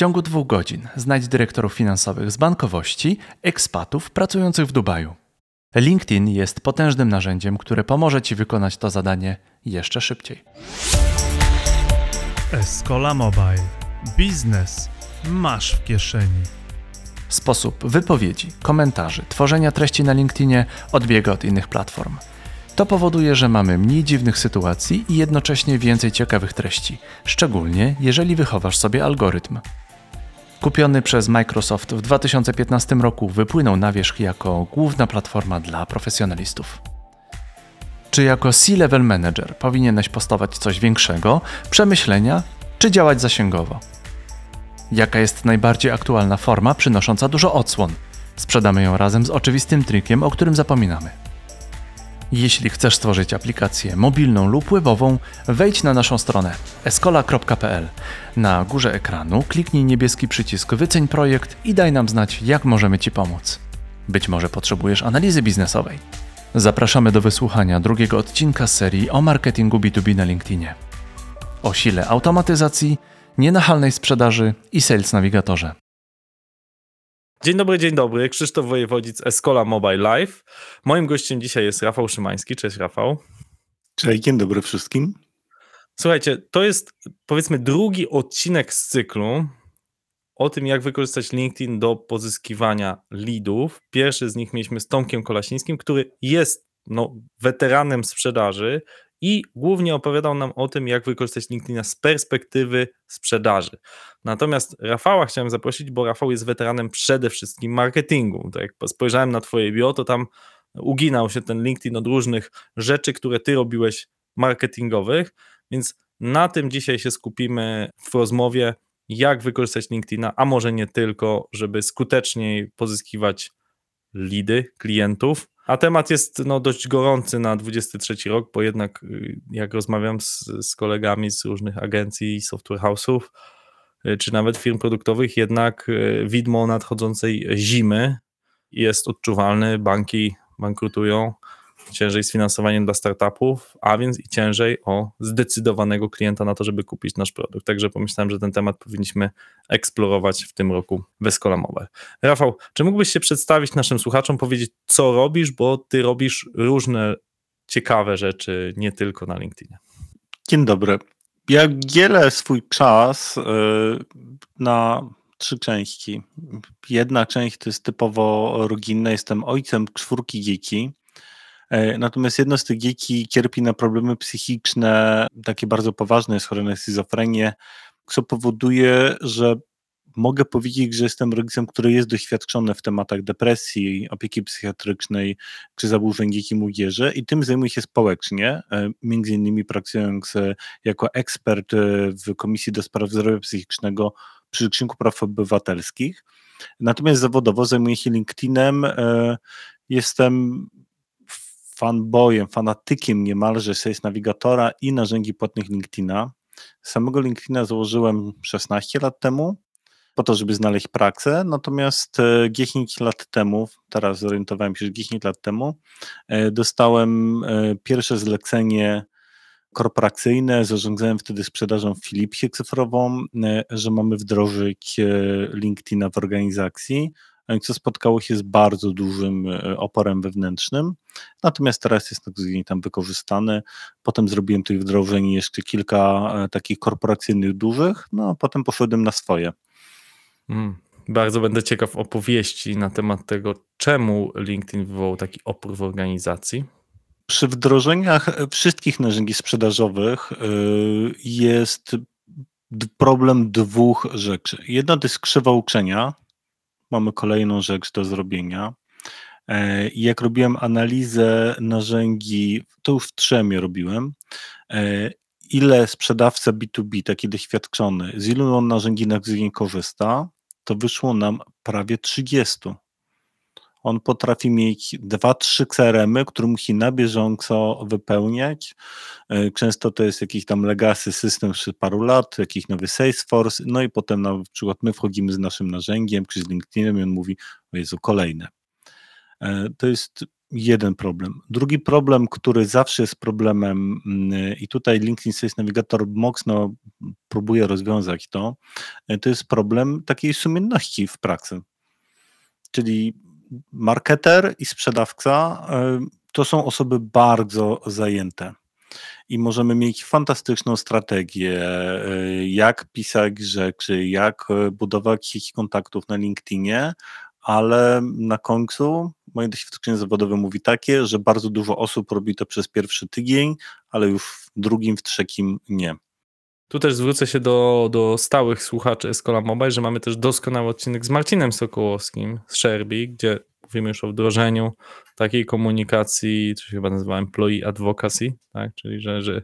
ciągu dwóch godzin znajdź dyrektorów finansowych z bankowości, ekspatów pracujących w Dubaju. LinkedIn jest potężnym narzędziem, które pomoże Ci wykonać to zadanie jeszcze szybciej. Escola Mobile. Biznes masz w kieszeni. Sposób wypowiedzi, komentarzy, tworzenia treści na LinkedInie odbiega od innych platform. To powoduje, że mamy mniej dziwnych sytuacji i jednocześnie więcej ciekawych treści, szczególnie jeżeli wychowasz sobie algorytm. Kupiony przez Microsoft w 2015 roku wypłynął na wierzch jako główna platforma dla profesjonalistów. Czy jako C-level manager powinieneś postować coś większego, przemyślenia, czy działać zasięgowo? Jaka jest najbardziej aktualna forma przynosząca dużo odsłon? Sprzedamy ją razem z oczywistym trikiem, o którym zapominamy. Jeśli chcesz stworzyć aplikację mobilną lub webową, wejdź na naszą stronę escola.pl. Na górze ekranu kliknij niebieski przycisk Wyceń projekt i daj nam znać, jak możemy Ci pomóc. Być może potrzebujesz analizy biznesowej. Zapraszamy do wysłuchania drugiego odcinka serii o marketingu B2B na LinkedInie. O sile automatyzacji, nienachalnej sprzedaży i Sales Navigatorze. Dzień dobry, dzień dobry. Krzysztof Wojewodzic, Escola Mobile Live. Moim gościem dzisiaj jest Rafał Szymański. Cześć Rafał. Cześć, dzień dobry wszystkim. Słuchajcie, to jest powiedzmy drugi odcinek z cyklu o tym, jak wykorzystać LinkedIn do pozyskiwania leadów. Pierwszy z nich mieliśmy z Tomkiem Kolasińskim, który jest no, weteranem sprzedaży i głównie opowiadał nam o tym, jak wykorzystać LinkedIna z perspektywy sprzedaży. Natomiast Rafała chciałem zaprosić, bo Rafał jest weteranem przede wszystkim marketingu. Tak jak spojrzałem na twoje bio, to tam uginał się ten LinkedIn od różnych rzeczy, które ty robiłeś marketingowych, więc na tym dzisiaj się skupimy w rozmowie, jak wykorzystać LinkedIna, a może nie tylko, żeby skuteczniej pozyskiwać lidy, klientów, a temat jest no, dość gorący na 23 rok, bo jednak y, jak rozmawiam z, z kolegami z różnych agencji, software house'ów, y, czy nawet firm produktowych, jednak y, widmo nadchodzącej zimy jest odczuwalne. Banki bankrutują, ciężej z finansowaniem dla startupów, a więc i ciężej o zdecydowanego klienta na to, żeby kupić nasz produkt. Także pomyślałem, że ten temat powinniśmy eksplorować w tym roku w Escola Mobile. Rafał, czy mógłbyś się przedstawić naszym słuchaczom, powiedzieć, co robisz, bo ty robisz różne ciekawe rzeczy, nie tylko na LinkedInie. Dzień dobry. Ja dzielę swój czas y, na trzy części. Jedna część to jest typowo rodzinna. Jestem ojcem czwórki dzieci. E, natomiast jedno z tych dzieci cierpi na problemy psychiczne, takie bardzo poważne, jest chore na schizofrenię, co powoduje, że mogę powiedzieć, że jestem rodzicem, który jest doświadczony w tematach depresji, opieki psychiatrycznej czy zaburzeń dzieci młodzieży i tym zajmuję się społecznie, e, między innymi pracując e, jako ekspert w Komisji do Spraw Zdrowia Psychicznego przy Rzeczniku Praw Obywatelskich. Natomiast zawodowo zajmuję się LinkedInem. Jestem fanboyem, fanatykiem niemalże Sales Navigatora i narzędzi płatnych LinkedIna. Samego LinkedIna założyłem 16 lat temu, po to, żeby znaleźć pracę, natomiast 10 e, lat temu, teraz zorientowałem się, że 10 lat temu, e, dostałem e, pierwsze zlecenie korporacyjne, zarządzałem wtedy sprzedażą w Philipsie cyfrową, że mamy wdrożyć LinkedIna w organizacji co spotkało się z bardzo dużym e, oporem wewnętrznym. Natomiast teraz jest tam wykorzystany. Potem zrobiłem tych wdrożeń jeszcze kilka e, takich korporacyjnych dużych, no a potem poszedłem na swoje. Mm, bardzo będę ciekaw opowieści na temat tego, czemu LinkedIn wywołał taki opór w organizacji. Przy wdrożeniach wszystkich narzędzi sprzedażowych e, jest problem dwóch rzeczy. Jedna to jest krzywa uczenia, mamy kolejną rzecz do zrobienia. E, jak robiłem analizę narzędzi, to już w trzemie robiłem, e, ile sprzedawca B2B, taki doświadczony, z ilu on narzędzi na korzysta, to wyszło nam prawie 30. On potrafi mieć dwa, trzy które musi na bieżąco wypełniać. E, często to jest jakiś tam legacy system z paru lat, jakiś nowy Salesforce, no i potem na przykład my wchodzimy z naszym narzędziem, czy z LinkedInem i on mówi, o Jezu, kolejne. E, to jest jeden problem. Drugi problem, który zawsze jest problemem mm, i tutaj LinkedIn Sales Navigator mocno próbuje rozwiązać to, e, to jest problem takiej sumienności w pracy. Czyli marketer i sprzedawca e, to są osoby bardzo zajęte i możemy mieć fantastyczną strategię, e, jak pisać rzeczy, jak budować sieć kontaktów na LinkedInie, ale na końcu moje doświadczenie zawodowe mówi takie, że bardzo dużo osób robi to przez pierwszy tydzień, ale już w drugim, w trzecim nie. Tu też zwrócę się do, do stałych słuchaczy Escola Mobile, że mamy też doskonały odcinek z Marcinem Sokołowskim z Sherby, gdzie mówimy już o wdrożeniu takiej komunikacji, to się chyba nazywa employee advocacy, tak? czyli że, że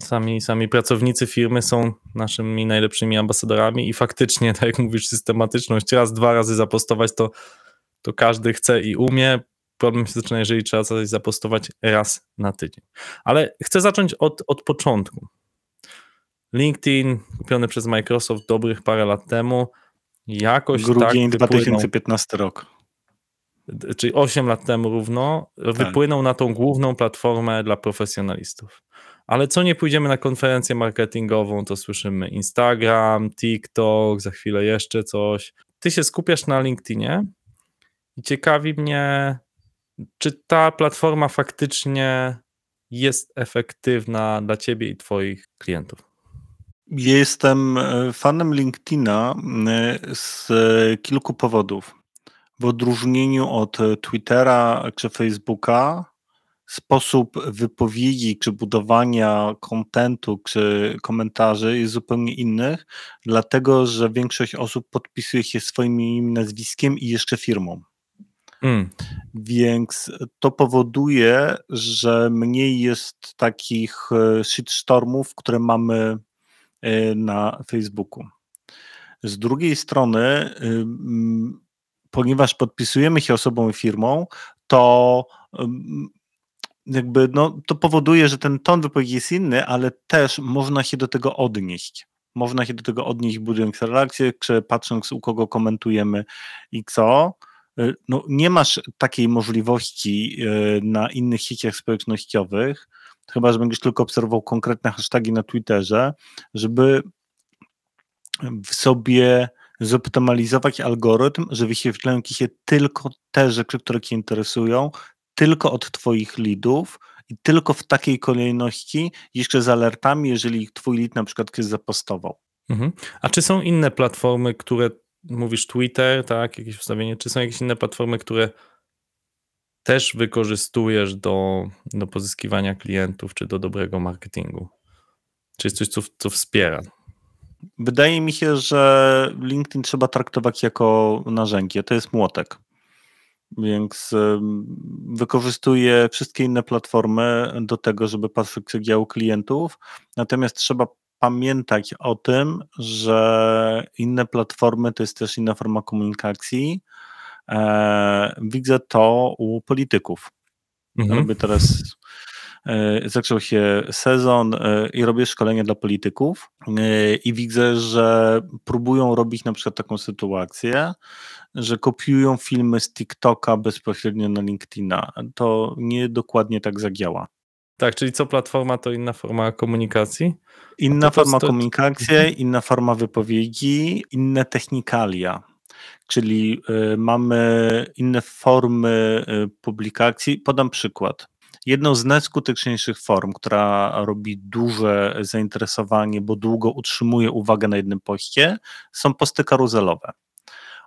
sami, sami pracownicy firmy są naszymi najlepszymi ambasadorami i faktycznie, tak jak mówisz, systematyczność, raz, dwa razy zapostować, to, to każdy chce i umie. Problem się zaczyna, jeżeli trzeba coś zapostować raz na tydzień. Ale chcę zacząć od, od początku. LinkedIn, kupiony przez Microsoft dobrych parę lat temu, jakoś Grudzień tak 2015 rok czyli 8 lat temu równo, tak. wypłynął na tą główną platformę dla profesjonalistów. Ale co nie pójdziemy na konferencję marketingową, to słyszymy Instagram, TikTok, za chwilę jeszcze coś. Ty się skupiasz na LinkedInie i ciekawi mnie, czy ta platforma faktycznie jest efektywna dla ciebie i twoich klientów. Jestem e, fanem LinkedIna e, z kilku powodów w odróżnieniu od Twittera czy Facebooka, sposób wypowiedzi, czy budowania kontentu, czy komentarzy jest zupełnie inny, dlatego że większość osób podpisuje się swoim nazwiskiem i jeszcze firmą. Mm. Więc to powoduje, że mniej jest takich e, shitstormów, które mamy na Facebooku. Z drugiej strony, ponieważ podpisujemy się osobą i firmą, to jakby no, to powoduje, że ten ton wypowiedzi jest inny, ale też można się do tego odnieść. Można się do tego odnieść, budując relacje, czy patrząc, u kogo komentujemy i co. Y, no, nie masz takiej możliwości y, na innych sieciach społecznościowych, chyba że będziesz tylko obserwował konkretne hasztagi na Twitterze, żeby w sobie zoptymalizować algorytm, że wyświetlają ci się tylko te rzeczy, które cię interesują, tylko od twoich leadów i tylko w takiej kolejności, jeszcze z alertami, jeżeli twój lead na przykład ktoś zapostował. Mhm. A czy są inne platformy, które, mówisz Twitter, tak, jakieś ustawienie, czy są jakieś inne platformy, które też wykorzystujesz do, do pozyskiwania klientów, czy do dobrego marketingu? Czy jest coś, co, co wspiera? Wydaje mi się, że LinkedIn trzeba traktować jako narzędzie. To jest młotek. Więc wykorzystuje wszystkie inne platformy do tego, żeby patrzeć działu klientów. Natomiast trzeba pamiętać o tym, że inne platformy to jest też inna forma komunikacji. E, widzę to u polityków. Mhm. Robię teraz E, zaczął się sezon e, i robię szkolenie dla polityków i widzę, że próbują robić na przykład taką sytuację, że kopiują filmy z TikToka bezpośrednio na LinkedIna. To nie dokładnie tak zadziała. Tak, czyli co platforma to inna forma komunikacji? Inna forma prostu... komunikacji, mhm. inna forma wypowiedzi, inne technikalia. Czyli y, mamy inne formy y, publikacji. Podam przykład. Jedną z najskuteczniejszych form, która robi duże zainteresowanie, bo długo utrzymuje uwagę na jednym poście, są posty karuzelowe.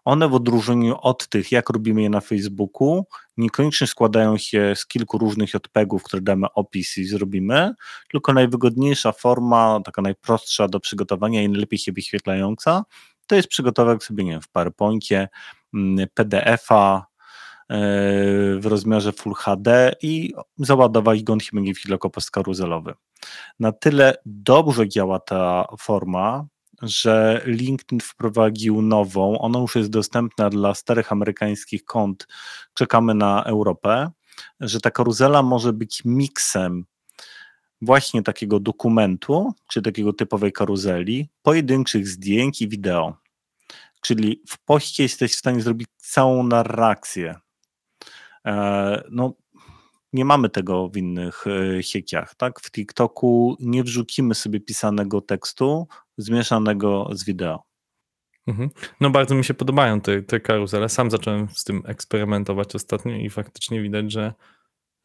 One w odróżnieniu od tych, jak robimy je na Facebooku, niekoniecznie składają się z kilku różnych JPEGów, które damy opis i zrobimy, tylko najwygodniejsza forma, taka najprostsza do przygotowania i najlepiej się wyświetlająca, to jest przygotować sobie, nie wiem, w PowerPoincie, mm, PDF-a, w rozmiarze Full HD i załadować go, jako post karuzelowy. Na tyle dobrze działa ta forma, że LinkedIn wprowadził nową, ona już jest dostępna dla starych amerykańskich kont, czekamy na Europę, że ta karuzela może być miksem właśnie takiego dokumentu, czy takiego typowej karuzeli, pojedynczych zdjęć i wideo. Czyli w poście jesteś w stanie zrobić całą narrację E, no, Nie mamy tego w innych e, siekiach, tak? W TikToku nie wrzucimy sobie pisanego tekstu zmieszanego z wideo. Mhm. No bardzo mi się podobają te, te karuzele. Sam zacząłem z tym eksperymentować ostatnio i faktycznie widać, że,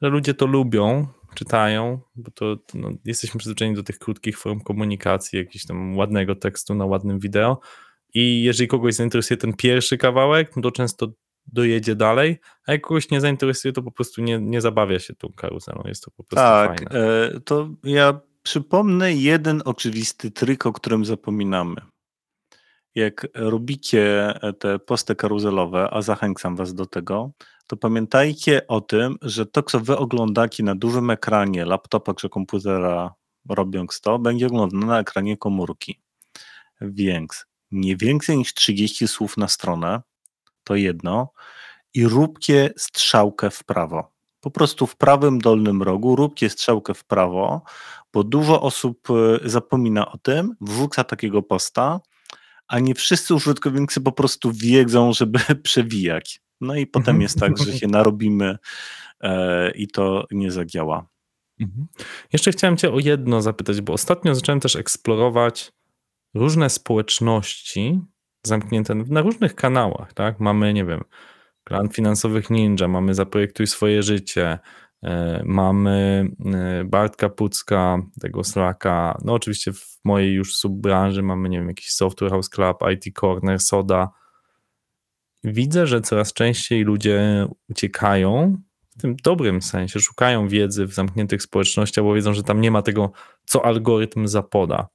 że ludzie to lubią, czytają, bo to no, jesteśmy przyzwyczajeni do tych krótkich form komunikacji, jakiegoś tam ładnego tekstu na ładnym wideo i jeżeli kogoś zainteresuje ten pierwszy kawałek, no to często dojedzie dalej, a jak kogoś nie zainteresuje, to po prostu nie, nie zabawia się tą karuzelą. Jest to po prostu Tak, fajne. e, to ja przypomnę jeden oczywisty trik, o którym zapominamy. Jak robicie te posty karuzelowe, a zachęcam was do tego, to pamiętajcie o tym, że to, co wy oglądacie na dużym ekranie laptopa czy komputera, robiąc to, będzie oglądane na ekranie komórki. Więc nie więcej niż 30 słów na stronę, to jedno, i róbcie strzałkę w prawo. Po prostu w prawym dolnym rogu róbcie strzałkę w prawo, bo dużo osób e, zapomina o tym, wrzuca takiego posta, a nie wszyscy użytkownicy po prostu wiedzą, żeby przewijać. No i potem Mhm. jest tak, że się narobimy e, i to nie zadziała. Mhm. Jeszcze chciałem Cię o jedno zapytać, bo ostatnio zacząłem też eksplorować różne społeczności zamknięte na różnych kanałach, tak? Mamy, nie wiem, klan finansowych ninja, mamy Zaprojektuj swoje życie, e, mamy e, Bartka Pucka, tego Slacka, no oczywiście w mojej już subbranży mamy, nie wiem, jakiś Software House Club, IT Corner, Soda. Widzę, że coraz częściej ludzie uciekają w tym dobrym sensie, szukają wiedzy w zamkniętych społecznościach, bo wiedzą, że tam nie ma tego, co algorytm zapoda.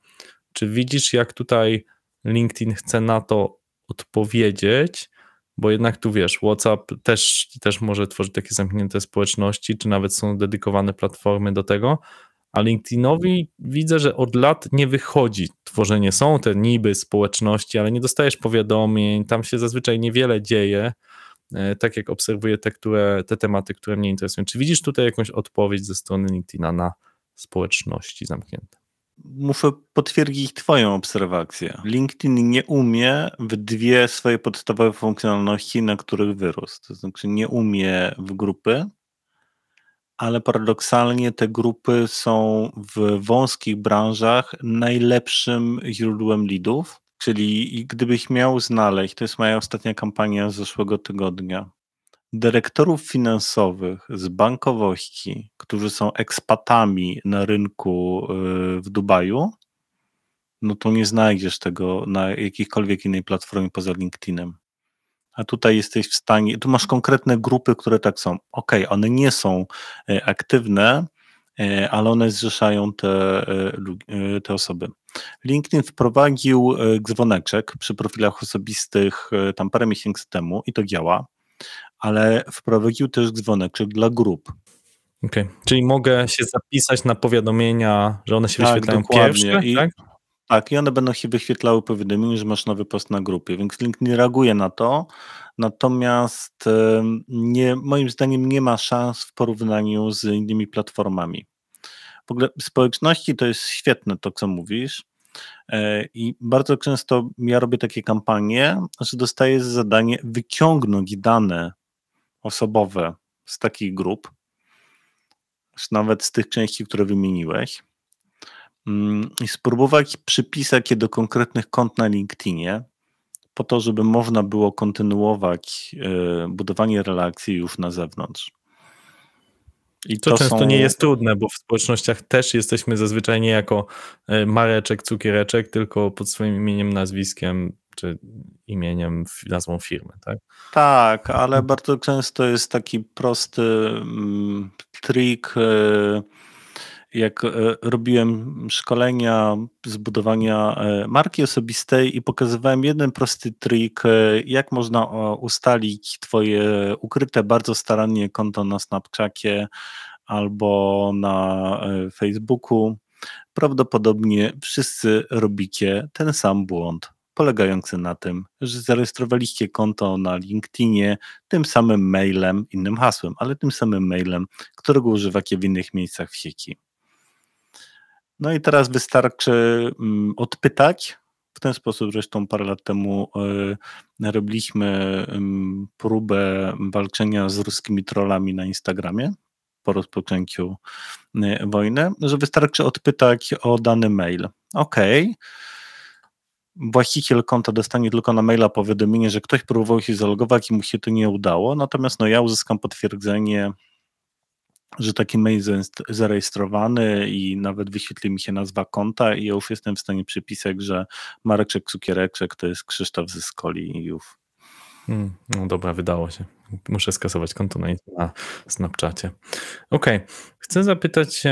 Czy widzisz, jak tutaj LinkedIn chce na to odpowiedzieć? Bo jednak tu wiesz, WhatsApp też, też może tworzyć takie zamknięte społeczności, czy nawet są dedykowane platformy do tego. A LinkedInowi widzę, że od lat nie wychodzi tworzenie. Są te niby społeczności, ale nie dostajesz powiadomień, tam się zazwyczaj niewiele dzieje e, tak jak obserwuję te, które, te tematy, które mnie interesują. Czy widzisz tutaj jakąś odpowiedź ze strony LinkedIna na społeczności zamknięte? Muszę potwierdzić Twoją obserwację. LinkedIn nie umie w dwie swoje podstawowe funkcjonalności, na których wyrósł. To znaczy, nie umie w grupy, ale paradoksalnie te grupy są w wąskich branżach najlepszym źródłem leadów. Czyli gdybyś miał znaleźć, to jest moja ostatnia kampania z zeszłego tygodnia, dyrektorów finansowych z bankowości, którzy są ekspatami na rynku y, w Dubaju, no to nie znajdziesz tego na jakiejkolwiek innej platformie poza LinkedInem. A tutaj jesteś w stanie, tu masz konkretne grupy, które tak są. Ok, one nie są e, aktywne, e, ale one zrzeszają te, e, te osoby. LinkedIn wprowadził dzwoneczek przy profilach osobistych tam parę miesięcy temu i to działa, ale wprowadził też dzwoneczek dla grup. Okej, czyli mogę się zapisać na powiadomienia, że one się Tak, wyświetlają dokładnie. pierwsze, I- tak? Tak, i one będą się wyświetlały powiadomienie, że masz nowy post na grupie, więc LinkedIn reaguje na to, natomiast nie, moim zdaniem nie ma szans w porównaniu z innymi platformami. W ogóle społeczności to jest świetne to, co mówisz. E, i bardzo często ja robię takie kampanie, że dostaję za zadanie wyciągnąć dane osobowe z takich grup, nawet z tych części, które wymieniłeś, i spróbować przypisać je do konkretnych kont na LinkedInie, po to, żeby można było kontynuować e, budowanie relacji już na zewnątrz. I To, często są- nie jest trudne, bo w społecznościach też jesteśmy zazwyczaj nie jako e, Mareczek, Cukiereczek, tylko pod swoim imieniem, nazwiskiem, czy imieniem, nazwą firmy, tak? Tak, ale bardzo często jest taki prosty mm, trik. Jak e, robiłem szkolenia z budowania e, marki osobistej i pokazywałem jeden prosty trik, e, jak można ustalić Twoje ukryte bardzo starannie konto na Snapchacie albo na Facebooku. Prawdopodobnie wszyscy robicie ten sam błąd, polegający na tym, że zarejestrowaliście konto na LinkedInie tym samym mailem, innym hasłem, ale tym samym mailem, którego używacie w innych miejscach w sieci. No i teraz wystarczy mm, odpytać. W ten sposób zresztą parę lat temu y, robiliśmy ym, próbę walczenia z ruskimi trollami na Instagramie. po rozpoczęciu y, wojny, że wystarczy odpytać o dany mail. OK. Właściciel konta dostanie tylko na maila powiadomienie, że ktoś próbował się zalogować i mu się to nie udało, natomiast no ja uzyskam potwierdzenie, że taki mail jest zarejestrowany i nawet wyświetli mi się nazwa konta i ja już jestem w stanie przypisać, że Mareczek Cukiereczek to jest Krzysztof ze Skoli i już. Hmm, no dobra, wydało się. Muszę skasować konto na, na Snapchacie. Okej, okay. chcę zapytać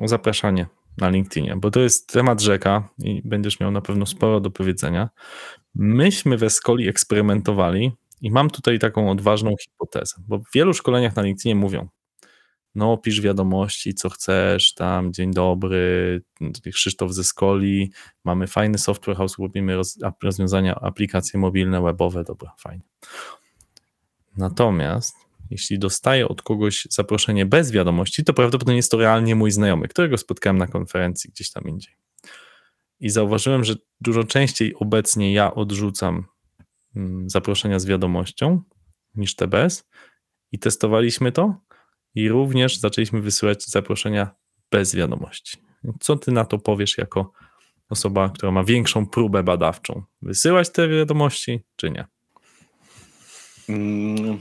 o zapraszanie na LinkedInie, bo to jest temat rzeka i będziesz miał na pewno sporo do powiedzenia. Myśmy we Skoli eksperymentowali i mam tutaj taką odważną hipotezę, bo w wielu szkoleniach na LinkedInie mówią, no pisz wiadomości, co chcesz, tam dzień dobry, Krzysztof ze Skoli, mamy fajny software house, robimy roz, rozwiązania, aplikacje mobilne, webowe, dobra, fajnie. Natomiast jeśli dostaję od kogoś zaproszenie bez wiadomości, to prawdopodobnie jest to realnie mój znajomy, którego spotkałem na konferencji gdzieś tam indziej. I zauważyłem, że dużo częściej obecnie ja odrzucam mm, zaproszenia z wiadomością niż te bez. I testowaliśmy to i również zaczęliśmy wysyłać zaproszenia bez wiadomości. Co ty na to powiesz jako osoba, która ma większą próbę badawczą? Wysyłać te wiadomości, czy nie? Mm,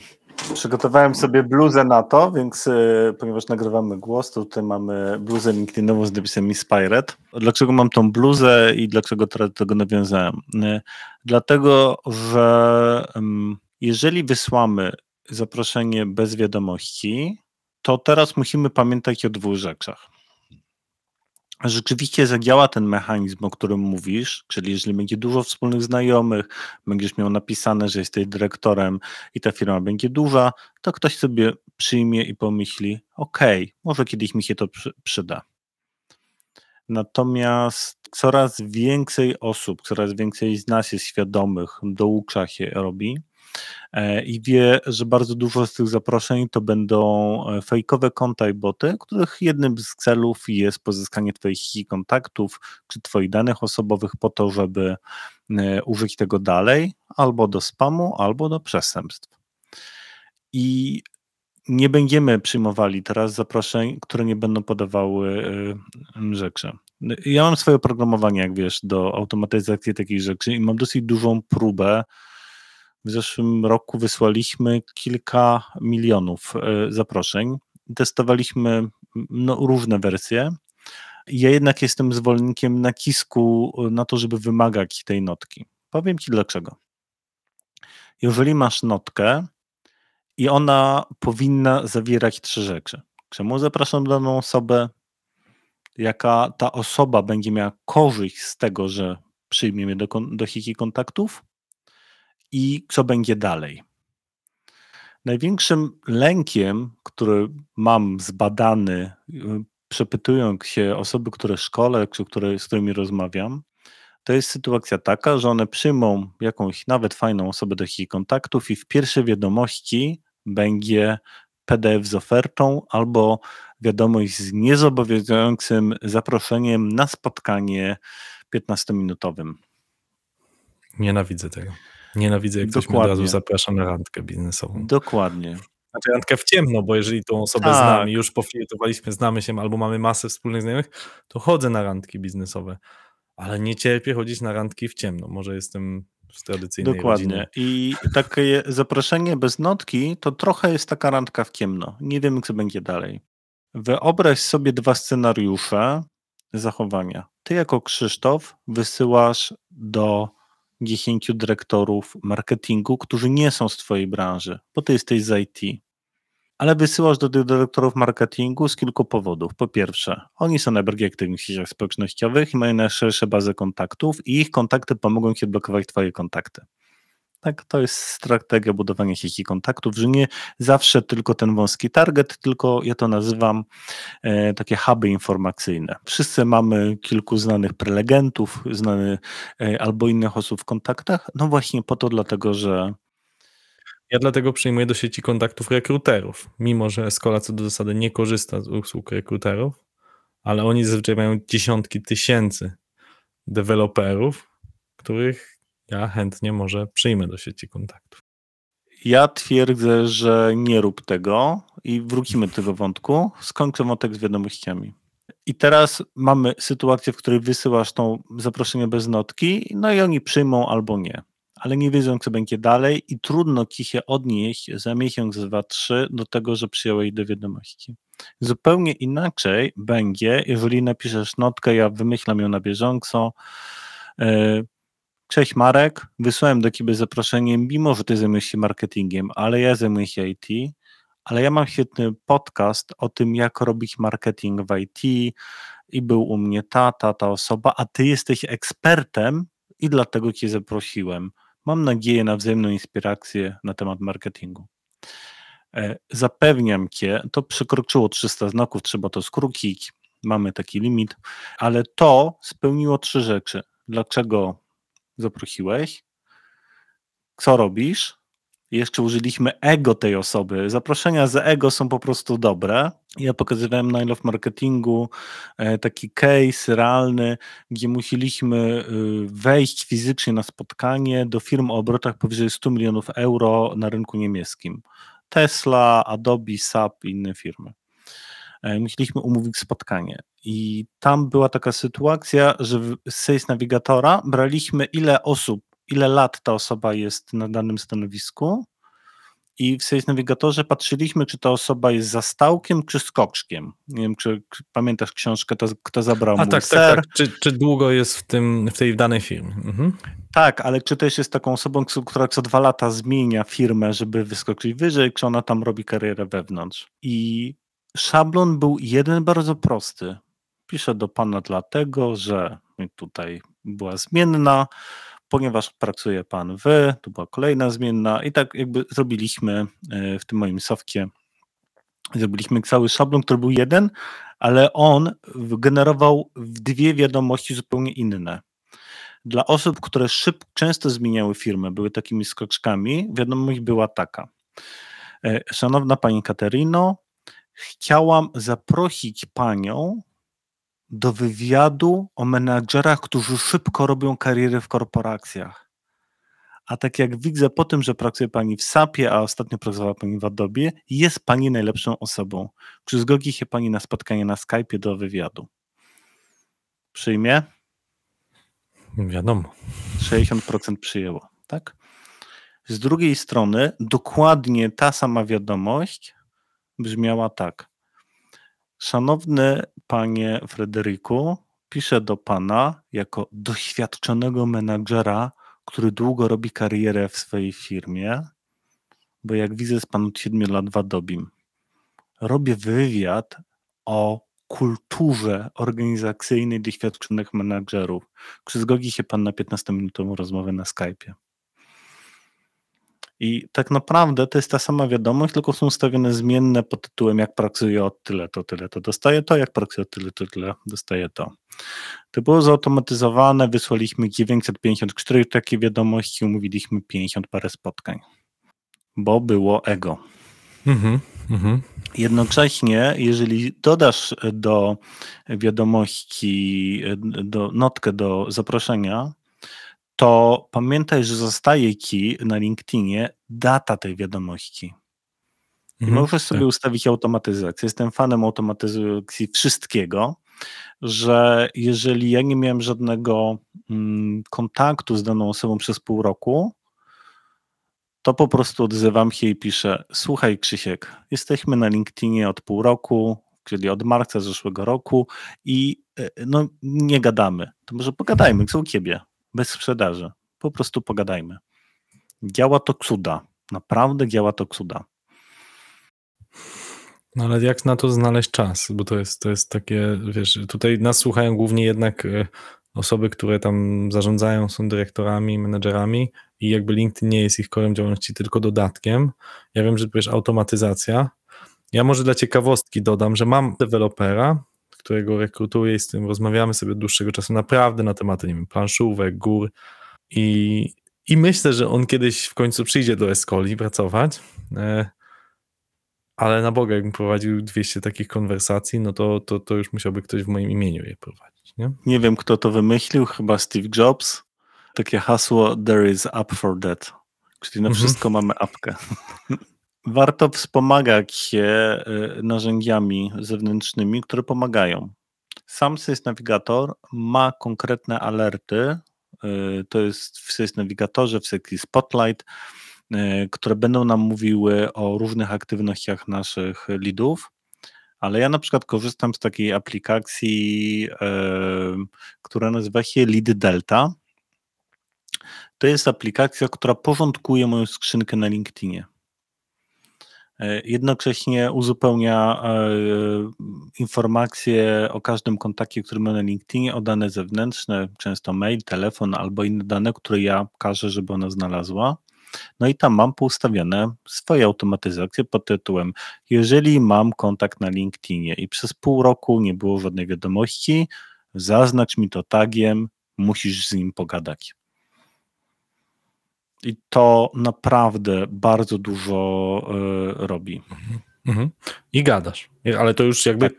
przygotowałem sobie bluzę na to, więc y, ponieważ nagrywamy głos, to tutaj mamy bluzę LinkedInową z napisem Inspired. Dlaczego mam tą bluzę i dlaczego teraz do tego nawiązałem? Y, dlatego, że jeżeli wysłamy zaproszenie bez wiadomości, to teraz musimy pamiętać o dwóch rzeczach. Rzeczywiście zadziała ten mechanizm, o którym mówisz, czyli jeżeli będzie dużo wspólnych znajomych, będziesz miał napisane, że jesteś dyrektorem i ta firma będzie duża, to ktoś sobie przyjmie i pomyśli: OK, może kiedyś mi się to przyda. Natomiast coraz więcej osób, coraz więcej z nas jest świadomych, doucza się robi, i wie, że bardzo dużo z tych zaproszeń to będą e, fejkowe konta i boty, których jednym z celów jest pozyskanie Twoich kontaktów czy Twoich danych osobowych po to, żeby e, użyć tego dalej albo do spamu, albo do przestępstw. I nie będziemy przyjmowali teraz zaproszeń, które nie będą podawały rzeczy. Ja mam swoje oprogramowanie, jak wiesz, do automatyzacji takich rzeczy i mam dosyć dużą próbę w zeszłym roku wysłaliśmy kilka milionów e, zaproszeń. Testowaliśmy no, różne wersje. Ja jednak jestem zwolennikiem nacisku na to, żeby wymagać tej notki. Powiem Ci dlaczego. Jeżeli masz notkę i ona powinna zawierać trzy rzeczy. Czemu zapraszam daną osobę? Jaka ta osoba będzie miała korzyść z tego, że przyjmie mnie do, do hiki kontaktów? I co będzie dalej. Największym lękiem, który mam zbadany, y, przepytując się osoby, które szkole, czy które, z którymi rozmawiam, to jest sytuacja taka, że one przyjmą jakąś nawet fajną osobę do ich kontaktów i w pierwszej wiadomości będzie PDF z ofertą albo wiadomość z niezobowiązującym zaproszeniem na spotkanie 15-minutowym. Nienawidzę tego. Nienawidzę, jak Dokładnie. ktoś mnie od razu zaprasza na randkę biznesową. Dokładnie. Znaczy randkę w ciemno, bo jeżeli tą osobę tak. znamy, już pofiltrowaliśmy, znamy się albo mamy masę wspólnych znajomych, to chodzę na randki biznesowe. Ale nie cierpię chodzić na randki w ciemno. Może jestem z tradycyjnej Dokładnie. Rodziny. I takie zaproszenie bez notki to trochę jest taka randka w ciemno. Nie wiemy, co będzie dalej. Wyobraź sobie dwa scenariusze zachowania. Ty jako Krzysztof wysyłasz do 10 dyrektorów marketingu, którzy nie są z Twojej branży, bo Ty jesteś z IT. Ale wysyłasz do tych dyrektorów marketingu z kilku powodów. Po pierwsze, oni są najbardziej aktywni w sieciach społecznościowych i mają najszersze bazę kontaktów i ich kontakty pomogą Ci odblokować Twoje kontakty. Tak, to jest strategia budowania sieci kontaktów, że nie zawsze tylko ten wąski target, tylko ja to nazywam e, takie huby informacyjne. Wszyscy mamy kilku znanych prelegentów, znany e, albo innych osób w kontaktach, no właśnie po to dlatego, że ja dlatego przyjmuję do sieci kontaktów rekruterów, mimo że Escola co do zasady nie korzysta z usług rekruterów, ale oni zazwyczaj mają dziesiątki tysięcy deweloperów, których ja chętnie może przyjmę do sieci kontaktów. Ja twierdzę, że nie rób tego i wrócimy do tego wątku. Skończę wątek z wiadomościami. I teraz mamy sytuację, w której wysyłasz tą zaproszenie bez notki, no i oni przyjmą albo nie. Ale nie wiedzą, co będzie dalej, i trudno ci się odnieść za miesiąc, dwa, trzy do tego, że przyjąłeś do wiadomości. Zupełnie inaczej będzie, jeżeli napiszesz notkę, ja wymyślam ją na bieżąco. Cześć Marek, wysłałem do Ciebie zaproszenie, mimo że Ty zajmujesz się marketingiem, ale ja zajmuję się IT, ale ja mam świetny podcast o tym, jak robić marketing w IT i był u mnie ta, ta, ta osoba, a Ty jesteś ekspertem i dlatego Cię zaprosiłem. Mam nadzieję na wzajemną inspirację na temat marketingu. E, Zapewniam Cię, to przekroczyło 300 znaków, trzeba to skrócić, mamy taki limit, ale to spełniło trzy rzeczy. Dlaczego zaprosiłeś? Co robisz? Jeszcze użyliśmy ego tej osoby. Zaproszenia z ego są po prostu dobre. Ja pokazywałem na Love Marketingu e, taki case realny, gdzie musieliśmy y, wejść fizycznie na spotkanie do firm o obrotach powyżej 100 milionów euro na rynku niemieckim. Tesla, Adobe, SAP i inne firmy. E, Musieliśmy umówić spotkanie. I tam była taka sytuacja, że w- z Sales Navigatora braliśmy ile osób, ile lat ta osoba jest na danym stanowisku i w Sales Navigatorze patrzyliśmy, czy ta osoba jest zastałkiem, czy skoczkiem. Nie wiem, czy, pamiętasz książkę, to, kto zabrał A mój tak, ser. tak, tak. Czy, czy długo jest w, tym, w tej danej firmie? Mhm. Tak, ale czy też jest taką osobą, która co dwa lata zmienia firmę, żeby wyskoczyć wyżej, czy ona tam robi karierę wewnątrz? I szablon był jeden bardzo prosty. Piszę do pana dlatego, że tutaj była zmienna, ponieważ pracuje pan wy, tu była kolejna zmienna i tak jakby zrobiliśmy e, w tym moim softie, zrobiliśmy cały szablon, który był jeden, ale on generował dwie wiadomości zupełnie inne dla osób, które szyb, często zmieniały firmę, były takimi skoczkami, wiadomość była taka. E, Szanowna Pani Katerino, chciałam zaprosić Panią do wywiadu o menadżerach, którzy szybko robią karierę w korporacjach. A tak jak widzę po tym, że pracuje Pani w SAP-ie, a ostatnio pracowała Pani w Adobe, jest Pani najlepszą osobą. Czy zgodzi się Pani na spotkanie na Skype'ie do wywiadu? Przyjmie? Wiadomo. 60% przyjęło, tak? Z drugiej strony, dokładnie ta sama wiadomość brzmiała tak. Szanowny panie Frederiku, piszę do pana jako doświadczonego menadżera, który długo robi karierę w swojej firmie, bo jak widzę, jest pan od 7 lat w Adobim. Robię wywiad o kulturze organizacyjnej doświadczonych menadżerów. Czy zgodzi się pan na 15-minutową rozmowę na Skype'ie? I tak naprawdę to jest ta sama wiadomość, tylko są ustawione zmienne pod tytułem jak pracuję od tyle to, tyle to dostaję to, jak pracuję od tyle to, tyle dostaję to. To było zautomatyzowane, wysłaliśmy 954 takie wiadomości, umówiliśmy 50 parę spotkań, bo było ego. Mhm. Mhm. Jednocześnie, jeżeli dodasz do wiadomości, do notkę do zaproszenia, to pamiętaj, że zostaje ci na LinkedInie data tej wiadomości. I Mhm. możesz sobie ustawić automatyzację. Jestem fanem automatyzacji wszystkiego, że jeżeli ja nie miałem żadnego mm, kontaktu z daną osobą przez pół roku, to po prostu odzywam się i piszę: Słuchaj, Krzysiek, jesteśmy na LinkedInie od pół roku, czyli od marca zeszłego roku i e, no, nie gadamy. To może pogadajmy, co u ciebie, bez sprzedaży. Po prostu pogadajmy. Działa to cuda. Naprawdę działa to cuda. No ale jak na to znaleźć czas? Bo to jest, to jest takie, wiesz, tutaj nas słuchają głównie jednak e, osoby, które tam zarządzają, są dyrektorami, menedżerami i jakby LinkedIn nie jest ich korem działalności, tylko dodatkiem. Ja wiem, że tu jest automatyzacja. Ja może dla ciekawostki dodam, że mam dewelopera, którego rekrutuję i z tym rozmawiamy sobie od dłuższego czasu naprawdę na tematy, nie wiem, planszówek, gór i, i myślę, że on kiedyś w końcu przyjdzie do Escoli pracować, e, ale na Boga, jakbym prowadził 200 takich konwersacji, no to, to, to już musiałby ktoś w moim imieniu je prowadzić, nie? Nie wiem, kto to wymyślił, chyba Steve Jobs. Takie hasło: There is up for that. Czyli na Mhm. wszystko mamy apkę. Warto wspomagać się y, narzędziami zewnętrznymi, które pomagają. Sam Sys Navigator ma konkretne alerty. y, To jest w Sys Navigatorze, w sekcji Spotlight, y, które będą nam mówiły o różnych aktywnościach naszych lidów. Ale ja na przykład korzystam z takiej aplikacji, która nazywa się Lead Delta. To jest aplikacja, która porządkuje moją skrzynkę na LinkedInie. E, Jednocześnie uzupełnia e, informacje o każdym kontakcie, który mam na LinkedInie, o dane zewnętrzne, często mail, telefon albo inne dane, które ja każę, żeby ona znalazła. No i tam mam poustawione swoje automatyzacje pod tytułem: Jeżeli mam kontakt na LinkedInie i przez pół roku nie było żadnej wiadomości, zaznacz mi to tagiem, musisz z nim pogadać. I to naprawdę bardzo dużo y, robi. Mhm. I gadasz. Ale to już jakby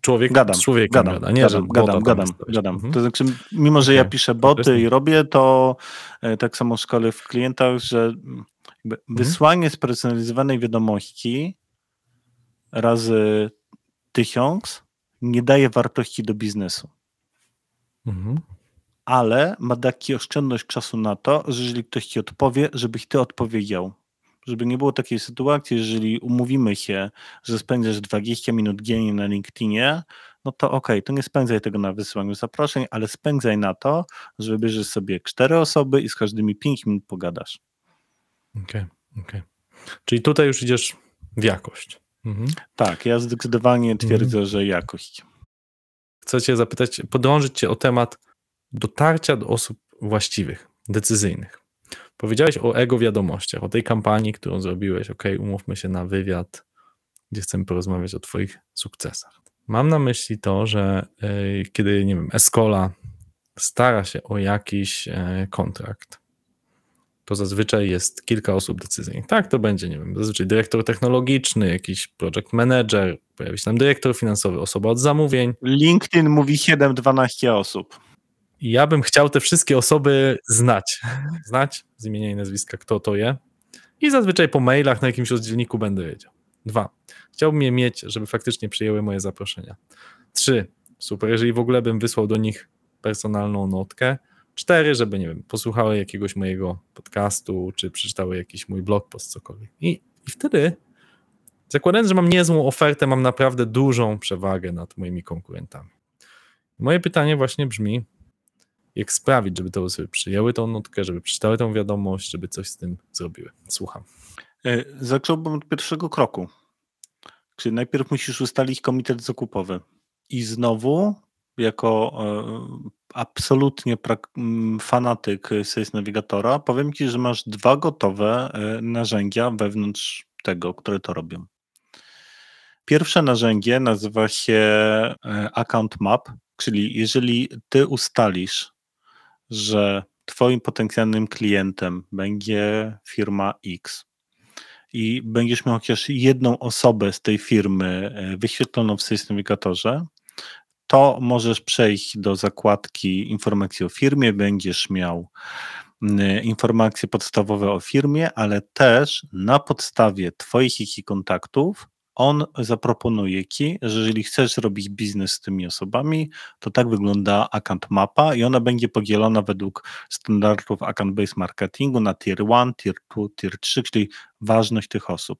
człowiek Gadam, z gadam, gada, nie, gadam, gadam, gadam, gadam. Mhm. To znaczy, mimo że ja Okej. piszę boty i robię to e, tak samo w szkole w klientach, że mm, jakby Mhm. wysłanie spersonalizowanej wiadomości razy tysiąc nie daje wartości do biznesu. Mhm. Ale ma dać oszczędność czasu na to, że jeżeli ktoś ci odpowie, żebyś ty odpowiedział. Żeby nie było takiej sytuacji, jeżeli umówimy się, że spędzasz 20 minut dziennie na LinkedInie, no to okej, to nie spędzaj tego na wysyłaniu zaproszeń, ale spędzaj na to, że wybierzesz sobie cztery osoby i z każdymi 5 minut pogadasz. Okej, okej. Czyli tutaj już idziesz w jakość. Mhm. Tak, ja zdecydowanie twierdzę, że jakość. Chcę cię zapytać, podrążyć cię o temat dotarcia do osób właściwych, decyzyjnych. Powiedziałeś o ego wiadomościach, o tej kampanii, którą zrobiłeś. Ok, umówmy się na wywiad, gdzie chcemy porozmawiać o Twoich sukcesach. Mam na myśli to, że y, kiedy, nie wiem, Escola stara się o jakiś y, kontrakt, to zazwyczaj jest kilka osób decyzyjnych. Tak, to będzie, nie wiem, zazwyczaj dyrektor technologiczny, jakiś project manager, pojawi się tam dyrektor finansowy, osoba od zamówień. LinkedIn mówi 7-12 osób. I ja bym chciał te wszystkie osoby znać. Znać z imienia i nazwiska, kto to je. I zazwyczaj po mailach na jakimś rozdzielniku będę wiedział. Dwa. Chciałbym je mieć, żeby faktycznie przyjęły moje zaproszenia. Trzy. Super, jeżeli w ogóle bym wysłał do nich personalną notkę. Cztery, żeby, nie wiem, posłuchały jakiegoś mojego podcastu, czy przeczytały jakiś mój blog post, cokolwiek. I, i wtedy, zakładając, że mam niezłą ofertę, mam naprawdę dużą przewagę nad moimi konkurentami. Moje pytanie właśnie brzmi, jak sprawić, żeby te osoby przyjęły tą notkę, żeby przeczytały tą wiadomość, żeby coś z tym zrobiły. Słucham. E, Zacząłbym od pierwszego kroku. Czyli najpierw musisz ustalić komitet zakupowy. I znowu, jako e, absolutnie prak- m, fanatyk Sales Navigatora, powiem Ci, że masz dwa gotowe e, narzędzia wewnątrz tego, które to robią. Pierwsze narzędzie nazywa się Account Map, czyli jeżeli Ty ustalisz, że Twoim potencjalnym klientem będzie firma X, i będziesz miał chociaż jedną osobę z tej firmy e, wyświetloną w Sales Navigatorze, to możesz przejść do zakładki informacji o firmie, będziesz miał informacje podstawowe o firmie, ale też na podstawie Twoich ich i kontaktów on zaproponuje Ci, że jeżeli chcesz robić biznes z tymi osobami, to tak wygląda account mapa i ona będzie podzielona według standardów account-based marketingu na tier 1, tier 2, tier 3, czyli ważność tych osób.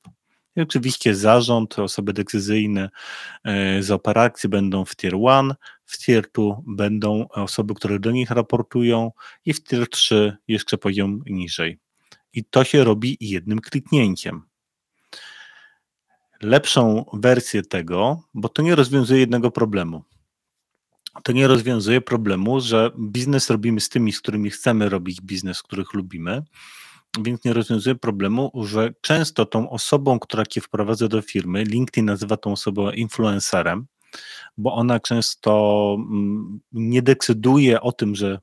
I oczywiście zarząd, osoby decyzyjne e, z operacji będą w tier 1, w tier 2 będą osoby, które do nich raportują i w tier 3 jeszcze poziom niżej. I to się robi jednym kliknięciem. Lepszą wersję tego, bo to nie rozwiązuje jednego problemu. To nie rozwiązuje problemu, że biznes robimy z tymi, z którymi chcemy robić biznes, których lubimy, więc nie rozwiązuje problemu, że często tą osobą, która cię wprowadza do firmy, LinkedIn nazywa tą osobą influencerem, bo ona często mm, nie decyduje o tym, że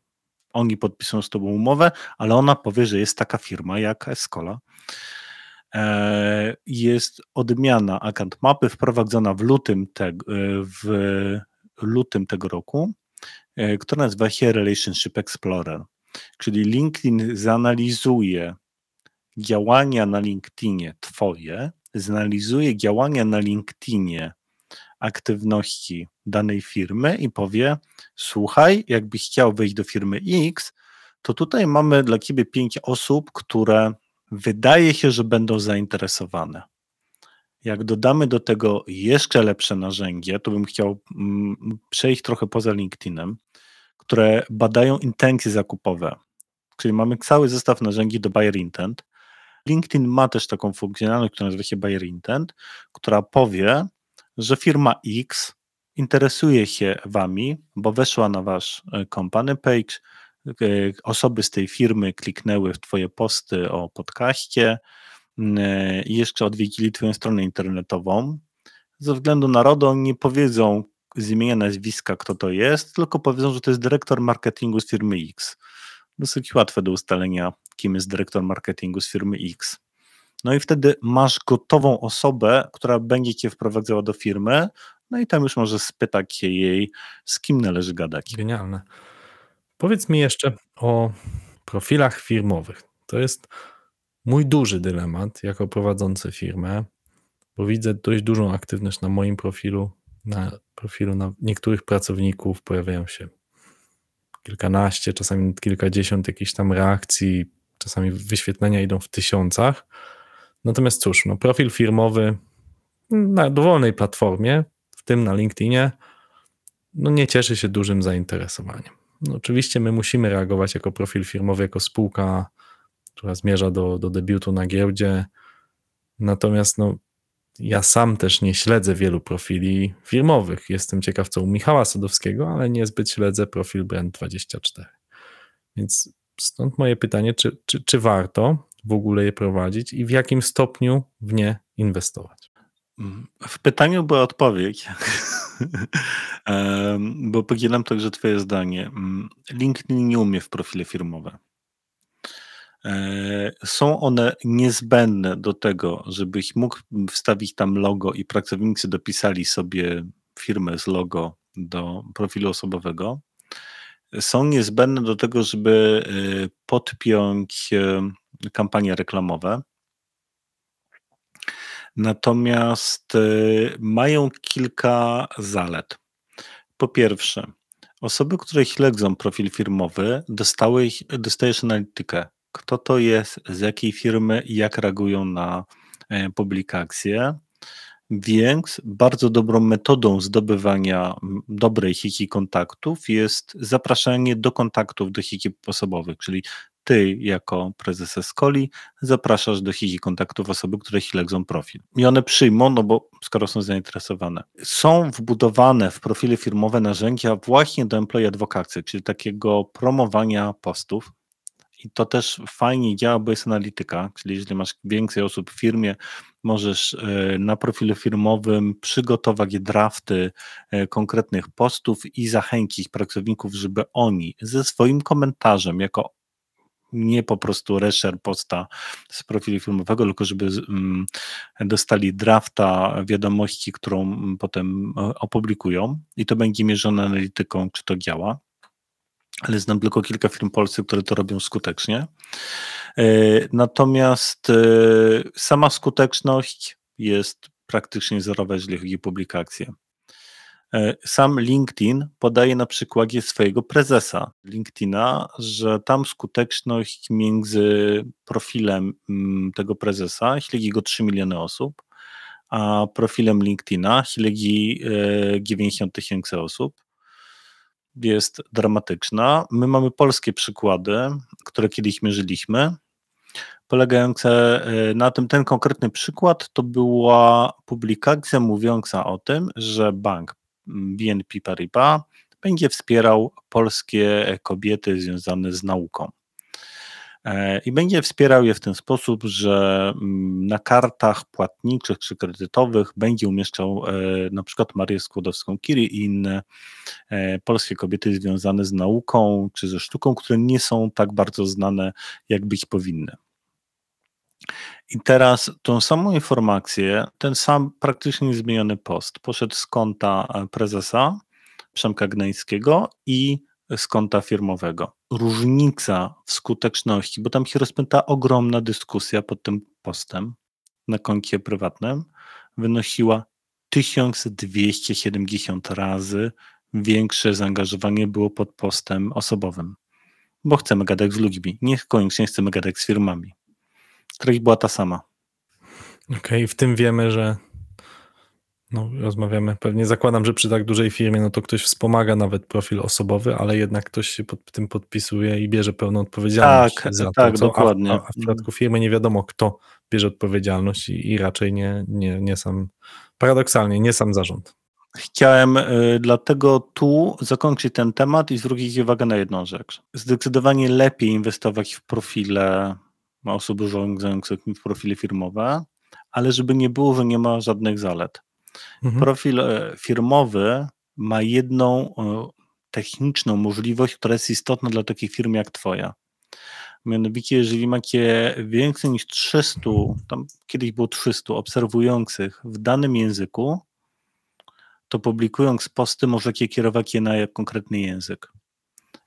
oni podpiszą z tobą umowę, ale ona powie, że jest taka firma jak Escola. E, Jest odmiana account mapy wprowadzona w lutym, te, w lutym tego roku, e, która nazywa się Relationship Explorer. Czyli LinkedIn zanalizuje działania na LinkedInie Twoje, zanalizuje działania na LinkedInie aktywności danej firmy i powie: Słuchaj, jakbyś chciał wejść do firmy X, to tutaj mamy dla Ciebie pięć osób, które wydaje się, że będą zainteresowane. Jak dodamy do tego jeszcze lepsze narzędzie, to bym chciał mm, przejść trochę poza LinkedInem, które badają intencje zakupowe. Czyli mamy cały zestaw narzędzi do buyer intent. LinkedIn ma też taką funkcjonalność, która nazywa się buyer intent, która powie, że firma X interesuje się wami, bo weszła na wasz e, company page, osoby z tej firmy kliknęły w twoje posty o podcaście e, i jeszcze odwiedzili twoją stronę internetową. Ze względu na RODO nie powiedzą z imienia nazwiska, kto to jest, tylko powiedzą, że to jest dyrektor marketingu z firmy X. Dosyć łatwe do ustalenia, kim jest dyrektor marketingu z firmy X. No i wtedy masz gotową osobę, która będzie cię wprowadzała do firmy, no i tam już możesz spytać jej, z kim należy gadać. Genialne. Powiedz mi jeszcze o profilach firmowych. To jest mój duży dylemat jako prowadzący firmę, bo widzę dość dużą aktywność na moim profilu, na profilu na niektórych pracowników pojawiają się kilkanaście, czasami kilkadziesiąt jakichś tam reakcji, czasami wyświetlenia idą w tysiącach. Natomiast cóż, no profil firmowy na dowolnej platformie, w tym na LinkedInie, no nie cieszy się dużym zainteresowaniem. No oczywiście my musimy reagować jako profil firmowy, jako spółka, która zmierza do, do debiutu na giełdzie. Natomiast no, ja sam też nie śledzę wielu profili firmowych. Jestem ciekaw, co u Michała Sadowskiego, ale niezbyt śledzę profil Brand24. Więc stąd moje pytanie, czy, czy, czy warto w ogóle je prowadzić i w jakim stopniu w nie inwestować? W pytaniu była odpowiedź, bo podzielam także Twoje zdanie. LinkedIn nie umie w profile firmowe. E, są one niezbędne do tego, żebyś mógł wstawić tam logo i pracownicy dopisali sobie firmę z logo do profilu osobowego. Są niezbędne do tego, żeby e, podpiąć e, kampanie reklamowe. Natomiast mają kilka zalet. Po pierwsze, osoby, które śledzą profil firmowy, dostały, dostajesz analitykę kto to jest, z jakiej firmy jak reagują na e, publikacje. Więc bardzo dobrą metodą zdobywania dobrej hiki kontaktów jest zapraszanie do kontaktów do hiki osobowych, czyli ty jako prezes Escoli zapraszasz do hiki kontaktów osoby, które śledzą profil. I one przyjmą, no bo skoro są zainteresowane. Są wbudowane w profile firmowe narzędzia właśnie do employee advocacy, czyli takiego promowania postów, i to też fajnie działa, bo jest analityka, czyli jeżeli masz więcej osób w firmie, możesz e, na profilu firmowym przygotować drafty e, konkretnych postów i zachęcić pracowników, żeby oni ze swoim komentarzem, jako nie po prostu resher posta z profilu filmowego, tylko żeby mm, dostali drafta wiadomości, którą mm, potem e, opublikują i to będzie mierzone analityką, czy to działa ale znam tylko kilka firm polskich, które to robią skutecznie. E, natomiast e, sama skuteczność jest praktycznie zerowa, jeżeli chodzi o publikacje. E, sam LinkedIn podaje na przykładzie swojego prezesa LinkedIna, że tam skuteczność między profilem mm, tego prezesa śledzi go 3 miliony osób, a profilem LinkedIna śledzi 90 tysięcy osób jest dramatyczna. My mamy polskie przykłady, które kiedyś mierzyliśmy, polegające e, na tym, ten konkretny przykład to była publikacja mówiąca o tym, że bank BNP Paribas będzie wspierał polskie kobiety związane z nauką. E, i będzie wspierał je w ten sposób, że mm, na kartach płatniczych czy kredytowych będzie umieszczał e, na przykład Marię Skłodowską-Curie i inne e, polskie kobiety związane z nauką czy ze sztuką, które nie są tak bardzo znane, jak być powinny. I teraz tą samą informację, ten sam praktycznie niezmieniony post poszedł z konta prezesa Przemka Gnańskiego i z konta firmowego. Różnica w skuteczności, bo tam się rozpęta ogromna dyskusja pod tym postem na koncie prywatnym, wynosiła 1270 razy większe zaangażowanie było pod postem osobowym. Bo chcemy gadać z ludźmi, niekoniecznie chcemy gadać z firmami. Treść była ta sama. Okej, okay, w tym wiemy, że no, rozmawiamy. Pewnie zakładam, że przy tak dużej firmie, no to ktoś wspomaga nawet profil osobowy, ale jednak ktoś się pod tym podpisuje i bierze pełną odpowiedzialność tak, za tak, to. Dokładnie. A, a, w przypadku firmy nie wiadomo, kto bierze odpowiedzialność i, i raczej nie, nie, nie sam, paradoksalnie, nie sam zarząd. Chciałem y, dlatego tu zakończyć ten temat i zwrócić uwagę na jedną rzecz. Zdecydowanie lepiej inwestować w profile osób urządzających w profile firmowe, ale żeby nie było, że nie ma żadnych zalet. Mhm. Profil e, firmowy ma jedną e, techniczną możliwość, która jest istotna dla takiej firmy jak Twoja. Mianowicie, jeżeli macie więcej niż 300, tam kiedyś było 300 obserwujących w danym języku, to publikując posty możecie kierować je na konkretny język.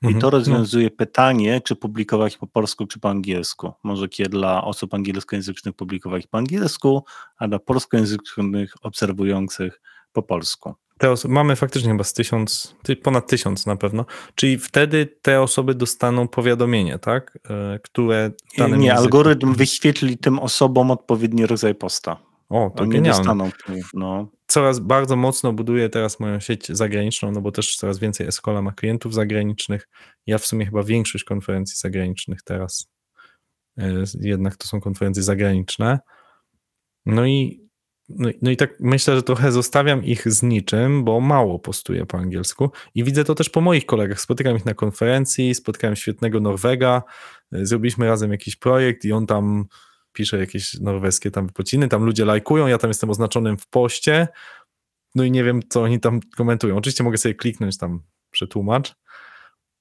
I mhm. to no. rozwiązuje no. pytanie, czy publikować po polsku, czy po angielsku. Możecie dla osób angielskojęzycznych publikować po angielsku, a dla polskojęzycznych obserwujących po polsku. Te osoby, mamy faktycznie chyba z tysiąc, ponad tysiąc na pewno, czyli wtedy te osoby dostaną powiadomienie, tak? E, które Nie, języku... algorytm wyświetli tym osobom odpowiedni rodzaj posta. O, to Oni genialne. Dostaną, no. Coraz bardzo mocno buduję teraz moją sieć zagraniczną, no bo też coraz więcej Escola ma klientów zagranicznych. Ja w sumie chyba większość konferencji zagranicznych teraz e, jednak to są konferencje zagraniczne. No i, no, no i tak myślę, że trochę zostawiam ich z niczym, bo mało postuję po angielsku i widzę to też po moich kolegach. Spotykam ich na konferencji, spotkałem świetnego Norwega, e, zrobiliśmy razem jakiś projekt i on tam piszę jakieś norweskie tam wypociny, tam ludzie lajkują, ja tam jestem oznaczonym w poście, no i nie wiem, co oni tam komentują. Oczywiście mogę sobie kliknąć tam przetłumacz,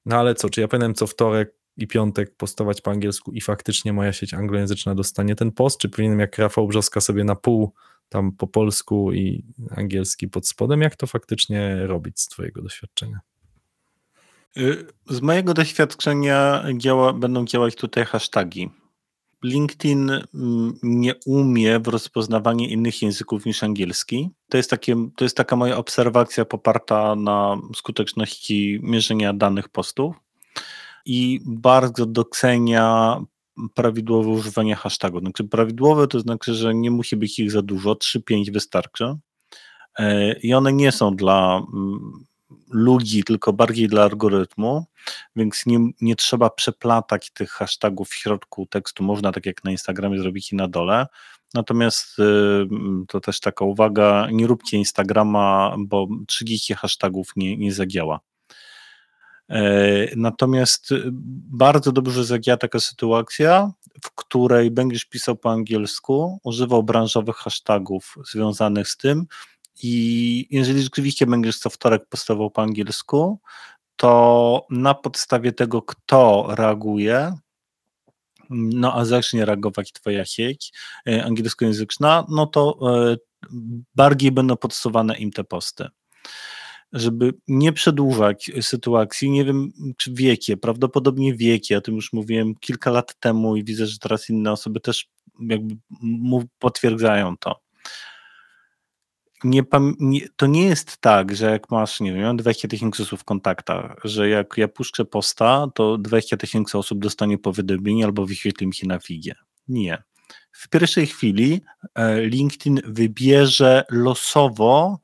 no ale co, czy ja powinienem co wtorek i piątek postować po angielsku i faktycznie moja sieć anglojęzyczna dostanie ten post, czy powinienem jak Rafał Brzoska sobie na pół tam po polsku i angielski pod spodem, jak to faktycznie robić z twojego doświadczenia? Y, z mojego doświadczenia działa, będą działać tutaj hasztagi. LinkedIn mm, nie umie w rozpoznawanie innych języków niż angielski. To jest, takie, to jest taka moja obserwacja poparta na skuteczności mierzenia danych postów i bardzo docenia prawidłowe używanie hashtagu. Znaczy prawidłowe to znaczy, że nie musi być ich za dużo, 3-5 wystarczy. E, I one nie są dla ludzi, tylko bardziej dla algorytmu, więc nie, nie trzeba przeplatać tych hashtagów w środku tekstu. Można tak jak na Instagramie zrobić i na dole. Natomiast y, to też taka uwaga, nie róbcie Instagrama, bo 30 hashtagów nie, nie zagięła. E, natomiast y, bardzo dobrze zagięła taka sytuacja, w której będziesz pisał po angielsku, używał branżowych hashtagów związanych z tym, i jeżeli rzeczywiście będziesz co wtorek postawał po angielsku, to na podstawie tego, kto reaguje, no a zacznie reagować twoja sieć e, angielskojęzyczna, no to e, bardziej będą podsuwane im te posty. Żeby nie przedłużać sytuacji, nie wiem czy wiekie, prawdopodobnie wiekie, o tym już mówiłem kilka lat temu i widzę, że teraz inne osoby też jakby potwierdzają to nie, to nie jest tak, że jak masz, nie wiem, 20 tysięcy osób w kontaktach, że jak ja puszczę posta, to 20 tysięcy osób dostanie powiadomienie albo wyświetli mi się na figie. Nie. W pierwszej chwili e, LinkedIn wybierze losowo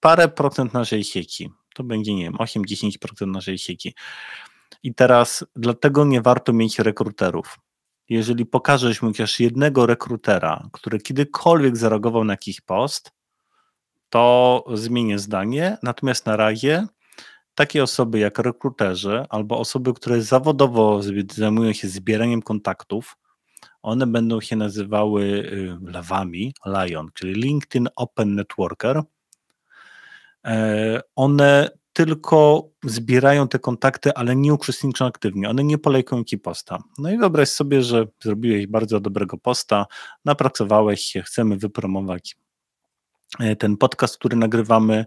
parę procent naszej sieci. To będzie, nie wiem, 8-10% naszej sieci. I teraz dlatego nie warto mieć rekruterów. Jeżeli pokażesz mu chociaż jednego rekrutera, który kiedykolwiek zareagował na jakiś post, to zmienię zdanie. Natomiast na razie takie osoby jak rekruterzy albo osoby, które zawodowo zajmują się zbieraniem kontaktów, one będą się nazywały y, lawami, Lion, czyli LinkedIn Open Networker. E, one tylko zbierają te kontakty, ale nie uczestniczą aktywnie. One nie polejkują ci posta. No i wyobraź sobie, że zrobiłeś bardzo dobrego posta, napracowałeś się, chcemy wypromować ten podcast, który nagrywamy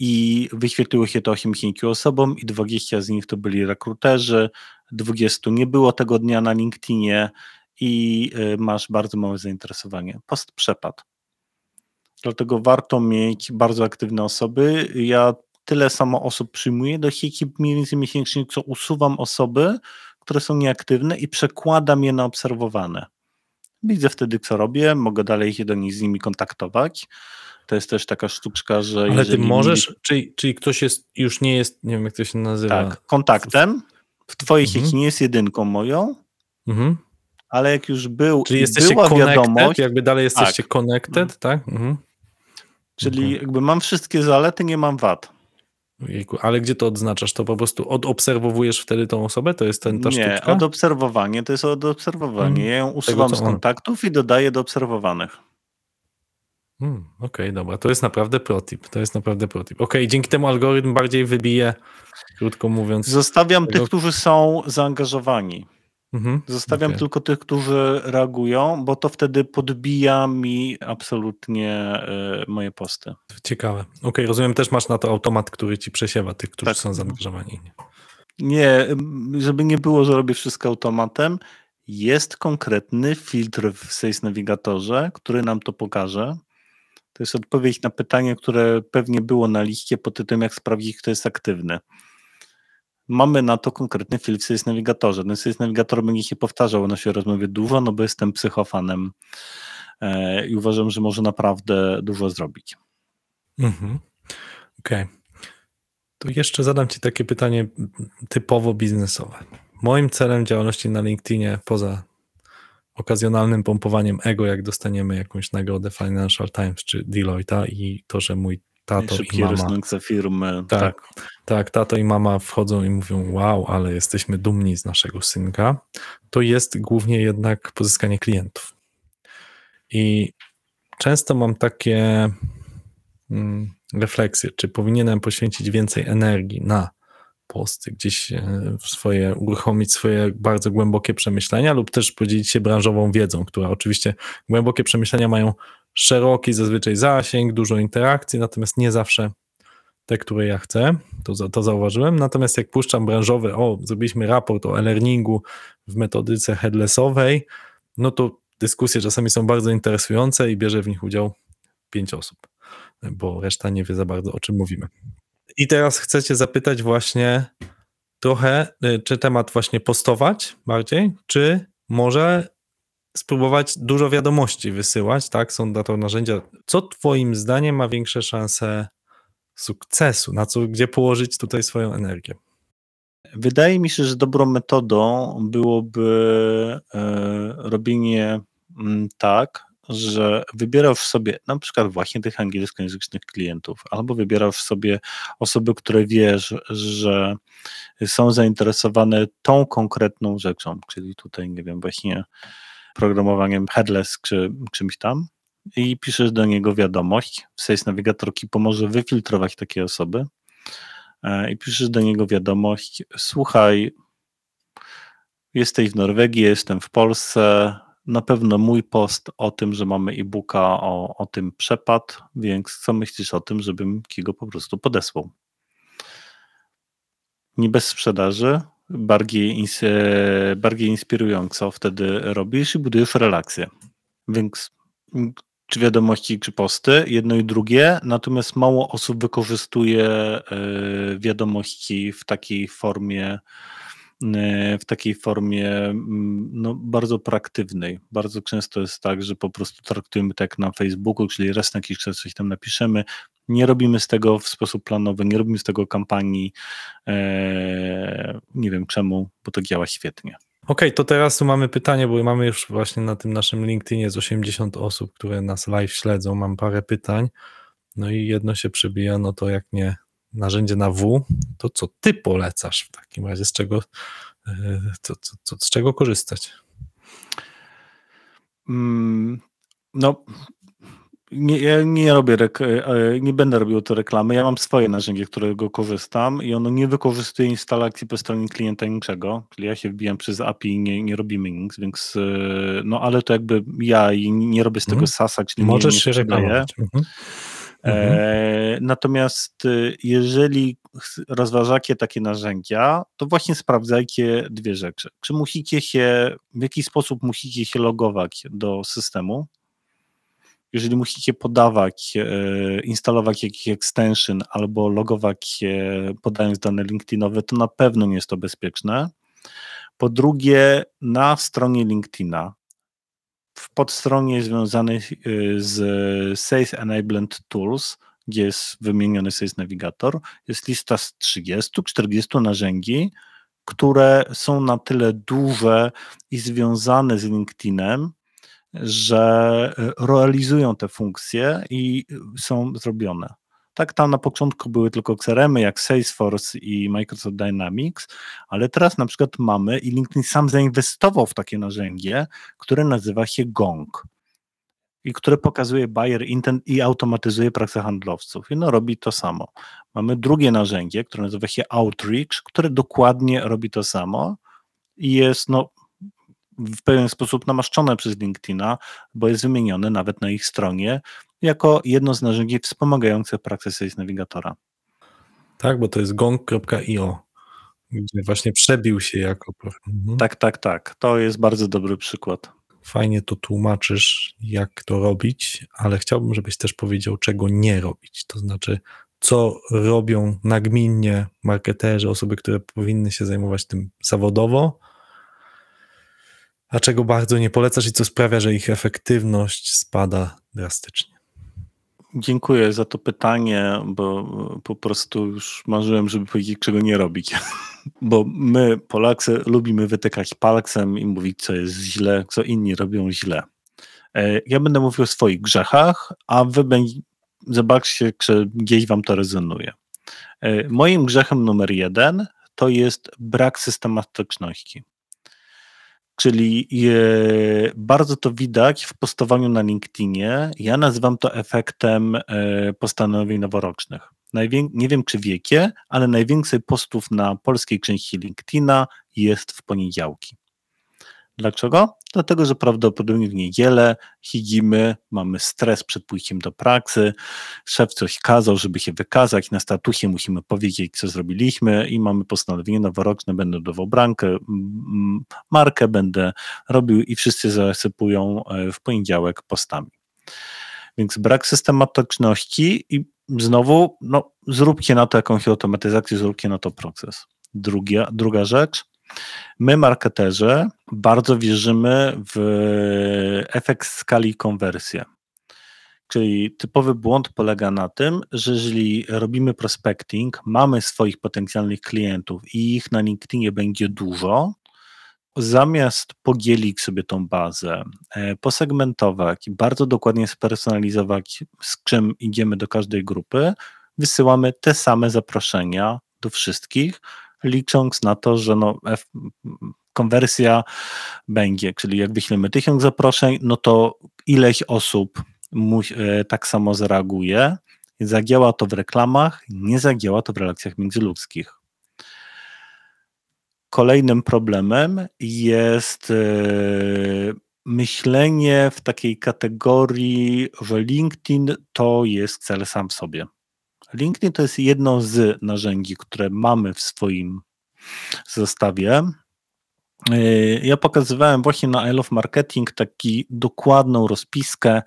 i wyświetliło się to 80 osobom i 20 z nich to byli rekruterzy, 20 nie było tego dnia na LinkedInie i y, masz bardzo małe zainteresowanie. Post przepadł. Dlatego warto mieć bardzo aktywne osoby. Ja tyle samo osób przyjmuję do ekip mniej więcej miesięcznie, co usuwam osoby, które są nieaktywne i przekładam je na obserwowane. Widzę wtedy, co robię, mogę dalej się do nich z nimi kontaktować. To jest też taka sztuczka, że. Ale ty możesz, mieli- czyli, czyli ktoś jest, już nie jest, nie wiem jak to się nazywa. Tak, kontaktem. W twojej Mhm. sieci nie jest jedynką moją, Mhm. ale jak już był Czyli jesteście była connected, wiadomość, jakby dalej jesteście connected, tak? Mhm. czyli jakby mam wszystkie zalety, nie mam wad. Ale gdzie to odznaczasz? To po prostu odobserwowujesz wtedy tą osobę? To jest ten, ta nie, sztuczka? odobserwowanie to jest odobserwowanie. Mhm. Ja ją usuwam co z on- kontaktów i dodaję do obserwowanych. Hmm, Okej, dobra, to jest naprawdę protip, to jest naprawdę protip. Okej, dzięki temu algorytm bardziej wybije, krótko mówiąc. Zostawiam Tego- tych, którzy są zaangażowani. Mhm. Zostawiam Okej. tylko tych, którzy reagują, bo to wtedy podbija mi absolutnie y, moje posty. Ciekawe. Okej, rozumiem, też masz na to automat, który ci przesiewa tych, którzy Tak. są zaangażowani. Nie, żeby nie było, że robię wszystko automatem, jest konkretny filtr w Sales Navigatorze, który nam to pokaże. To jest odpowiedź na pytanie, które pewnie było na liście pod tytułem, jak sprawdzić, kto jest aktywny. Mamy na to konkretny filtr w Sales Navigatorze. Ten Sales Navigator będzie się powtarzał w naszej rozmowie dużo, no bo jestem psychofanem e, i uważam, że może naprawdę dużo zrobić. Mhm. Okej. To jeszcze zadam Ci takie pytanie typowo biznesowe. Moim celem działalności na LinkedInie, poza okazjonalnym pompowaniem ego, jak dostaniemy jakąś nagrodę Financial Times czy Deloitte'a i to, że mój tato i Szybkie mama, firmy. Tak. tak. tak, tato i mama wchodzą i mówią, wow, ale jesteśmy dumni z naszego synka, to jest głównie jednak pozyskanie klientów. I często mam takie mm, refleksje, czy powinienem poświęcić więcej energii na posty, gdzieś e, swoje, uruchomić swoje bardzo głębokie przemyślenia lub też podzielić się branżową wiedzą, która oczywiście głębokie przemyślenia mają szeroki zazwyczaj zasięg, dużo interakcji, natomiast nie zawsze te, które ja chcę, to, to zauważyłem. Natomiast jak puszczam branżowy, o, zrobiliśmy raport o e-learningu w metodyce headlessowej, no to dyskusje czasami są bardzo interesujące i bierze w nich udział pięć osób, bo reszta nie wie za bardzo, o czym mówimy. I teraz chcę cię zapytać właśnie trochę, y, czy temat właśnie postować bardziej, czy może spróbować dużo wiadomości wysyłać, tak? Są na to narzędzia. Co twoim zdaniem ma większe szanse sukcesu? Na co, gdzie położyć tutaj swoją energię? Wydaje mi się, że dobrą metodą byłoby e, robienie mm, tak, że wybierasz sobie na przykład właśnie tych angielskojęzycznych klientów, albo wybierasz sobie osoby, które wiesz, że są zainteresowane tą konkretną rzeczą, czyli tutaj, nie wiem, właśnie programowaniem headless czy czymś tam i piszesz do niego wiadomość. Sales Navigator ci pomoże wyfiltrować takie osoby e, i piszesz do niego wiadomość, słuchaj, jesteś w Norwegii, jestem w Polsce, na pewno mój post o tym, że mamy e-booka o, o tym przepadł, więc co myślisz o tym, żebym ci go po prostu podesłał? Nie bez sprzedaży, bardziej, ins- e, bardziej inspirująco wtedy robisz i budujesz relacje. Więc czy wiadomości, czy posty, jedno i drugie, natomiast mało osób wykorzystuje e, wiadomości w takiej formie, w takiej formie mm, no, bardzo proaktywnej. Bardzo często jest tak, że po prostu traktujemy tak na Facebooku, czyli raz na jakiś czas coś tam napiszemy, nie robimy z tego w sposób planowy, nie robimy z tego kampanii, e, nie wiem czemu, bo to działa świetnie. Okej, to teraz tu mamy pytanie, bo mamy już właśnie na tym naszym LinkedInie z 80 osób, które nas live śledzą. Mam parę pytań. No i jedno się przebija, no to jak nie narzędzie na W, to co ty polecasz w takim razie? Z czego, e, co, co, co, z czego korzystać? Mm, No, nie, ja nie robię, rek- e, nie będę robił to reklamy. Ja mam swoje narzędzie, którego korzystam i ono nie wykorzystuje instalacji po stronie klienta niczego. Czyli ja się wbijam przez API i nie, nie robimy nic, więc e, no ale to jakby ja i nie robię z tego Mhm. sasa, czyli nie, Możesz nie się sprzedaję. reklamować. Mhm. Mhm. E, natomiast y, jeżeli rozważacie takie narzędzia, to właśnie sprawdzajcie dwie rzeczy. Czy musicie się, w jaki sposób musicie się logować do systemu? Jeżeli musicie podawać, e, instalować jakiś extension albo logować się podając dane LinkedInowe, to na pewno nie jest to bezpieczne. Po drugie, na stronie LinkedIna, w podstronie związanej y, z Sales Enabled Tools, gdzie jest wymieniony Sales Navigator, jest lista z 30-40 narzędzi, które są na tyle duże i związane z LinkedInem, że y, realizują te funkcje i y, są zrobione. Tak, tam na początku były tylko CRM-y jak Salesforce i Microsoft Dynamics, ale teraz na przykład mamy i LinkedIn sam zainwestował w takie narzędzie, które nazywa się Gong i które pokazuje buyer intent i automatyzuje pracę handlowców. I no robi to samo. Mamy drugie narzędzie, które nazywa się Outreach, które dokładnie robi to samo i jest no w pewien sposób namaszczone przez LinkedIna, bo jest wymienione nawet na ich stronie jako jedno z narzędzi wspomagających pracę Sales Navigatora. Tak, bo to jest gong.io, gdzie właśnie przebił się jako. Mhm. Tak, tak, tak. To jest bardzo dobry przykład. Fajnie to tłumaczysz, jak to robić, ale chciałbym, żebyś też powiedział, czego nie robić. To znaczy, co robią nagminnie marketerzy, osoby, które powinny się zajmować tym zawodowo, a czego bardzo nie polecasz i co sprawia, że ich efektywność spada drastycznie. Dziękuję za to pytanie, bo po prostu już marzyłem, żeby powiedzieć, czego nie robić. Bo my, Polacy, lubimy wytykać palcem i mówić, co jest źle, co inni robią źle. E, Ja będę mówił o swoich grzechach, a wy zobaczcie, czy gdzieś wam to rezonuje. E, Moim grzechem numer jeden to jest brak systematyczności. Czyli e, bardzo to widać w postowaniu na LinkedInie. Ja nazywam to efektem e, postanowień noworocznych. Najwię- nie wiem, czy wiecie, ale najwięcej postów na polskiej części LinkedIna jest w poniedziałki. Dlaczego? Dlatego, że prawdopodobnie w niedzielę siedzimy, mamy stres przed pójściem do pracy, szef coś kazał, żeby się wykazać, na statusie musimy powiedzieć, co zrobiliśmy i mamy postanowienie noworoczne, będę dawał brankę, markę będę robił i wszyscy zasypują e, w poniedziałek postami. Więc brak systematyczności i znowu, no, zróbcie na to jakąś automatyzację, zróbcie na to proces. Drugia, druga rzecz, my marketerzy bardzo wierzymy w efekt skali konwersję. Czyli typowy błąd polega na tym, że jeżeli robimy prospecting, mamy swoich potencjalnych klientów i ich na LinkedInie będzie dużo, zamiast podzielić sobie tą bazę, e, posegmentować, bardzo dokładnie spersonalizować, z czym idziemy do każdej grupy, wysyłamy te same zaproszenia do wszystkich, licząc na to, że no, F, konwersja będzie, czyli jak wyślemy tysiąc zaproszeń, no to ileś osób mu, e, tak samo zareaguje. Zadziała to w reklamach, nie zadziała to w relacjach międzyludzkich. Kolejnym problemem jest e, myślenie w takiej kategorii, że LinkedIn to jest cel sam w sobie. LinkedIn to jest jedno z narzędzi, które mamy w swoim zestawie. Yy, Ja pokazywałem właśnie na I Love Marketing taki dokładną rozpiskę,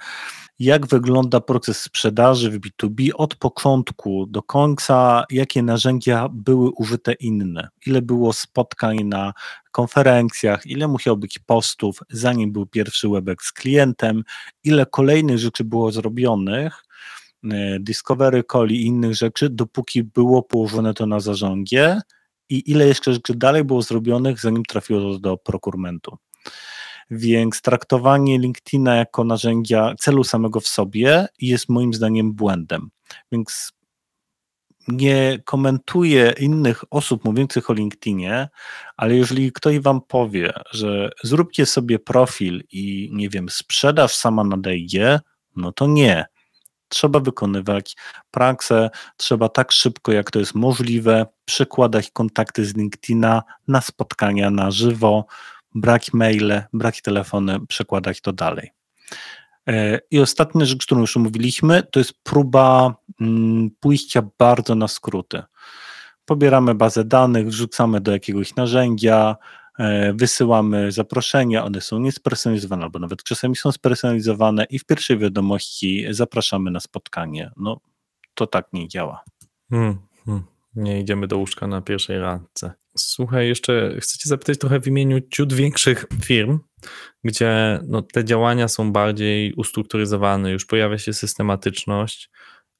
jak wygląda proces sprzedaży w B2B od początku do końca, jakie narzędzia były użyte inne, ile było spotkań na konferencjach, ile musiało być postów, zanim był pierwszy webek z klientem, ile kolejnych rzeczy było zrobionych, e, Discovery Call i innych rzeczy, dopóki było położone to na zarządzie i ile jeszcze rzeczy dalej było zrobionych, zanim trafiło to do prokurmentu. Więc traktowanie LinkedIna jako narzędzia celu samego w sobie jest moim zdaniem błędem. Więc nie komentuję innych osób mówiących o LinkedInie, ale jeżeli ktoś wam powie, że zróbcie sobie profil i nie wiem, sprzedaż sama nadejdzie, no to nie. Trzeba wykonywać praksę, trzeba tak szybko, jak to jest możliwe, przekładać kontakty z LinkedIna na spotkania na żywo, brać maile, brać telefony, przekładać to dalej. E, I ostatnia rzecz, którą już omówiliśmy, to jest próba mm, pójścia bardzo na skróty. Pobieramy bazę danych, wrzucamy do jakiegoś narzędzia, wysyłamy zaproszenia, one są niespersonalizowane, albo nawet czasami są spersonalizowane i w pierwszej wiadomości zapraszamy na spotkanie. No, to tak nie działa. Hmm, hmm. Nie idziemy do łóżka na pierwszej randce. Słuchaj, jeszcze chcę cię zapytać trochę w imieniu ciut większych firm, gdzie no, te działania są bardziej ustrukturyzowane, już pojawia się systematyczność,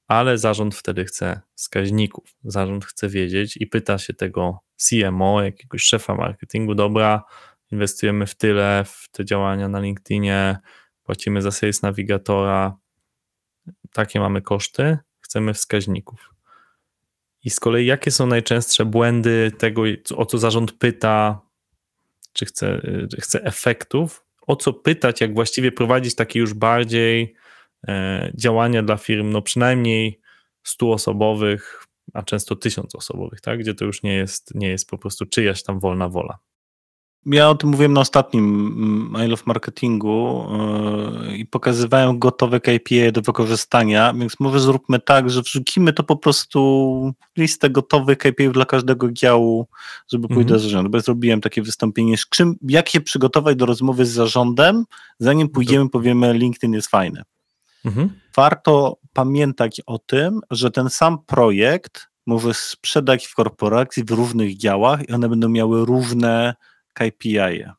ale zarząd wtedy chce wskaźników. Zarząd chce wiedzieć i pyta się tego CMO, jakiegoś szefa marketingu, dobra, inwestujemy w tyle, w te działania na LinkedInie, płacimy za sales navigatora, takie mamy koszty, chcemy wskaźników. I z kolei jakie są najczęstsze błędy tego, o co zarząd pyta, czy chce, chce efektów, o co pytać, jak właściwie prowadzić takie już bardziej e, działania dla firm, no przynajmniej 100 osobowych, a często 1000 osobowych, tak? gdzie to już nie jest, nie jest po prostu czyjaś tam wolna wola. Ja o tym mówiłem na ostatnim Mail of Marketingu yy, i pokazywałem gotowe KPI do wykorzystania, więc może zróbmy tak, że wrzucimy to po prostu listę gotowych KPI dla każdego działu, żeby pójść mhm. do zarządu. Bo ja zrobiłem takie wystąpienie, czym, jak się przygotować do rozmowy z zarządem, zanim pójdziemy, powiemy LinkedIn jest fajny. Mhm. Warto pamiętać o tym, że ten sam projekt możesz sprzedać w korporacji w różnych działach i one będą miały różne KPI. -e.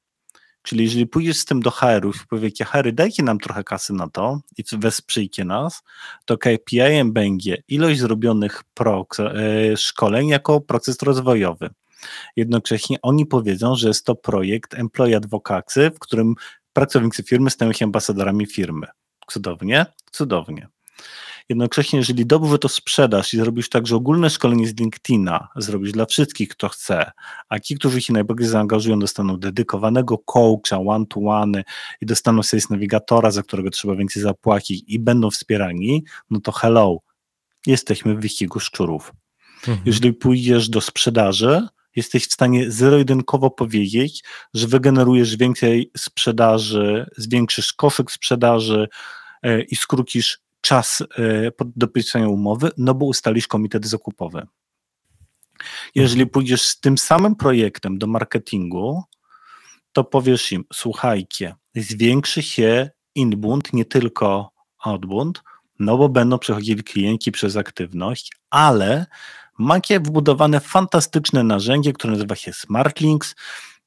Czyli jeżeli pójdziesz z tym do HR-ów i powiecie, HR, dajcie nam trochę kasy na to i wesprzyjcie nas, to KPI-em będzie ilość zrobionych e, szkoleń jako proces rozwojowy. Jednocześnie oni powiedzą, że jest to projekt Employee Advocacy, w którym pracownicy firmy stają się ambasadorami firmy. Cudownie? Cudownie. Jednocześnie, jeżeli dobrze to sprzedasz i zrobisz tak, że ogólne szkolenie z LinkedIna zrobisz dla wszystkich, kto chce, a ci, którzy się najbardziej zaangażują, dostaną dedykowanego coacha, one-to-one i dostaną sobie nawigatora, za którego trzeba więcej zapłacić i będą wspierani, no to hello, jesteśmy w wyścigu szczurów. Mhm. Jeżeli pójdziesz do sprzedaży, jesteś w stanie zero-jedynkowo powiedzieć, że wygenerujesz więcej sprzedaży, zwiększysz koszyk sprzedaży e, i skrócisz czas e, dopisania umowy, no bo ustalisz komitet zakupowy. Jeżeli mhm. pójdziesz z tym samym projektem do marketingu, to powiesz im, słuchajcie, zwiększy się inbound, nie tylko outbound, no bo będą przechodzili klienci przez aktywność, ale macie wbudowane fantastyczne narzędzie, które nazywa się SmartLinks.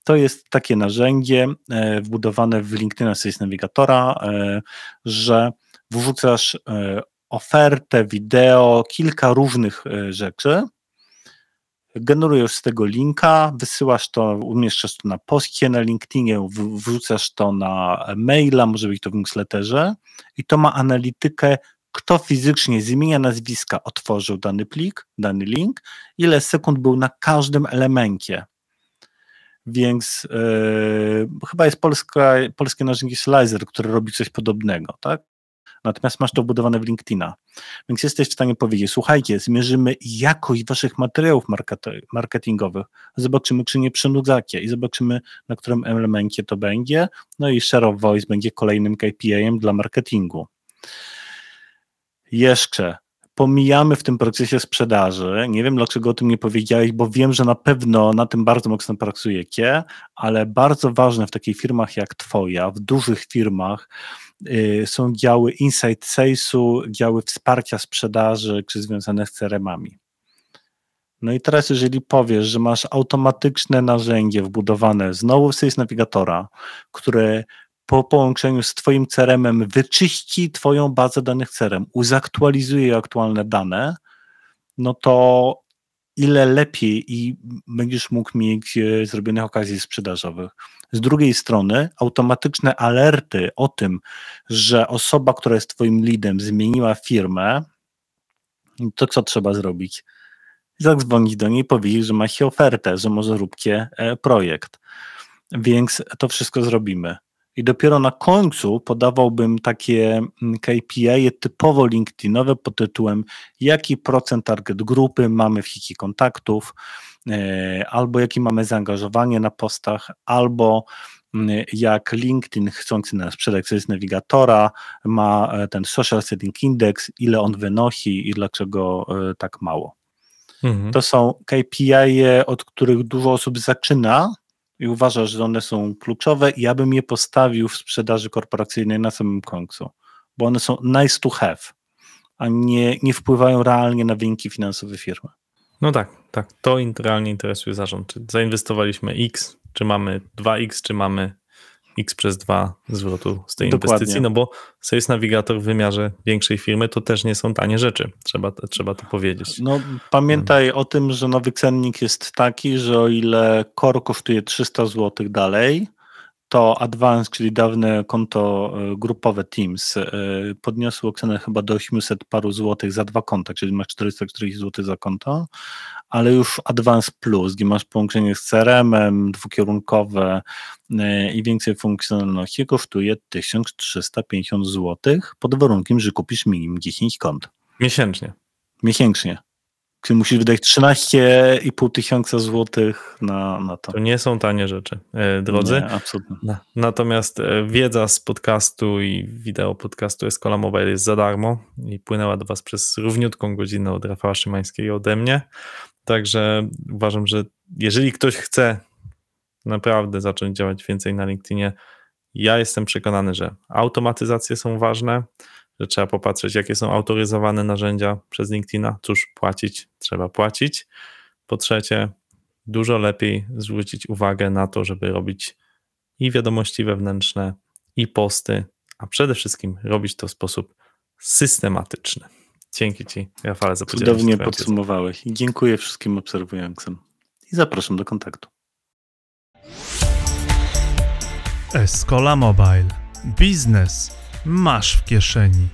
To jest takie narzędzie e, wbudowane w LinkedIn Sales Navigatora, e, że wrzucasz e, ofertę, wideo, kilka różnych rzeczy, generujesz z tego linka, wysyłasz to, umieszczasz to na postie na LinkedInie, wrzucasz to na maila, może być to w newsletterze i to ma analitykę, kto fizycznie z imienia, nazwiska otworzył dany plik, dany link, ile sekund był na każdym elemencie. Więc yy, chyba jest polska, polskie narzędzie Slicer, które robi coś podobnego, tak? natomiast masz to wbudowane w LinkedIna. Więc jesteś w stanie powiedzieć, słuchajcie, zmierzymy jakość waszych materiałów marketingowych, zobaczymy, czy nie przynudzacie i zobaczymy, na którym elemencie to będzie, no i share of voice będzie kolejnym KPI-em dla marketingu. Jeszcze pomijamy w tym procesie sprzedaży. Nie wiem, dlaczego o tym nie powiedziałeś, bo wiem, że na pewno na tym bardzo mocno pracujecie, ale bardzo ważne w takich firmach jak Twoja, w dużych firmach, Y, są działy inside salesu, działy wsparcia sprzedaży, czy związane z CRM-ami. No i teraz, jeżeli powiesz, że masz automatyczne narzędzie wbudowane znowu w Sales Navigatora, które po połączeniu z Twoim CRM-em wyczyści Twoją bazę danych CRM, uzaktualizuje aktualne dane, no to ile lepiej i będziesz mógł mieć e, zrobionych okazji sprzedażowych. Z drugiej strony, automatyczne alerty o tym, że osoba, która jest Twoim leadem, zmieniła firmę, to co trzeba zrobić? Zadzwonić do niej, powiedzieć, że ma się ofertę, że może róbcie e, projekt. Więc to wszystko zrobimy. I dopiero na końcu podawałbym takie mm, KPI typowo LinkedInowe pod tytułem jaki procent target grupy mamy w hiki kontaktów, e, albo jakie mamy zaangażowanie na postach, albo jak LinkedIn chcący nas sprzedać z nawigatora, ma e, ten social setting index, ile on wynosi i dlaczego e, tak mało. Mhm. To są KPI, -e, od których dużo osób zaczyna i uważa, że one są kluczowe ja bym je postawił w sprzedaży korporacyjnej na samym końcu, bo one są nice to have, a nie, nie wpływają realnie na wyniki finansowe firmy. No tak, tak. To realnie interesuje zarząd. Czy zainwestowaliśmy X, czy mamy 2X, czy mamy X przez 2 zwrotu z tej Dokładnie. inwestycji, no bo Sales Navigator w wymiarze większej firmy to też nie są tanie rzeczy, trzeba, trzeba to powiedzieć. No, pamiętaj o tym, że nowy cennik jest taki, że o ile Core kosztuje 300 zł dalej, to Advance, czyli dawne konto e, grupowe Teams, e, podniosło cenę chyba do 800 paru złotych za dwa konta, czyli masz 440 zł za konto, ale już Advance Plus, gdzie masz połączenie z CRM-em, dwukierunkowe e, i więcej funkcjonalności, kosztuje 1350 zł pod warunkiem, że kupisz minimum 10 kont Miesięcznie. miesięcznie. Czyli musisz wydać 13,5 tysiąca złotych na, na to. To nie są tanie rzeczy, e, drodzy. Nie, absolutnie. Na- Natomiast e, wiedza z podcastu i wideo podcastu Escola Mobile jest za darmo i płynęła do Was przez równiutką godzinę od Rafała Szymańskiego ode mnie. Także uważam, że jeżeli ktoś chce naprawdę zacząć działać więcej na LinkedInie, ja jestem przekonany, że automatyzacje są ważne, że trzeba popatrzeć, jakie są autoryzowane narzędzia przez LinkedIna. Cóż, płacić trzeba płacić. Po trzecie, dużo lepiej zwrócić uwagę na to, żeby robić i wiadomości wewnętrzne, i posty, a przede wszystkim robić to w sposób systematyczny. Dzięki Ci, Rafale, za podzielenie się Cudownie podsumowałeś. I dziękuję wszystkim obserwującym. I zapraszam do kontaktu. Escola Mobile. Biznes masz w kieszeni.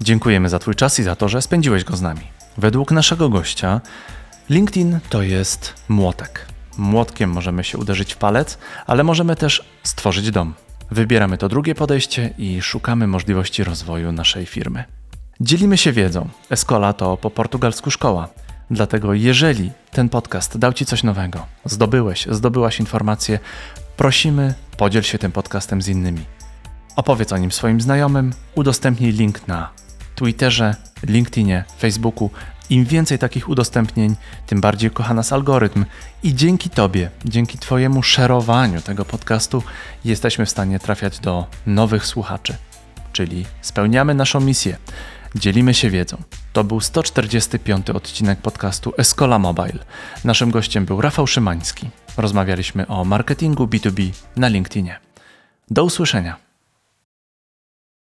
Dziękujemy za Twój czas i za to, że spędziłeś go z nami. Według naszego gościa, LinkedIn to jest młotek. Młotkiem możemy się uderzyć w palec, ale możemy też stworzyć dom. Wybieramy to drugie podejście i szukamy możliwości rozwoju naszej firmy. Dzielimy się wiedzą. Escola to po portugalsku szkoła. Dlatego jeżeli ten podcast dał Ci coś nowego, zdobyłeś, zdobyłaś informacje, prosimy, podziel się tym podcastem z innymi. Opowiedz o nim swoim znajomym, udostępnij link na Twitterze, LinkedInie, Facebooku. Im więcej takich udostępnień, tym bardziej kocha nas algorytm i dzięki Tobie, dzięki Twojemu szerowaniu tego podcastu jesteśmy w stanie trafiać do nowych słuchaczy. Czyli spełniamy naszą misję, dzielimy się wiedzą. To był 145 odcinek podcastu Escola Mobile. Naszym gościem był Rafał Szymański. Rozmawialiśmy o marketingu B2B na LinkedInie. Do usłyszenia.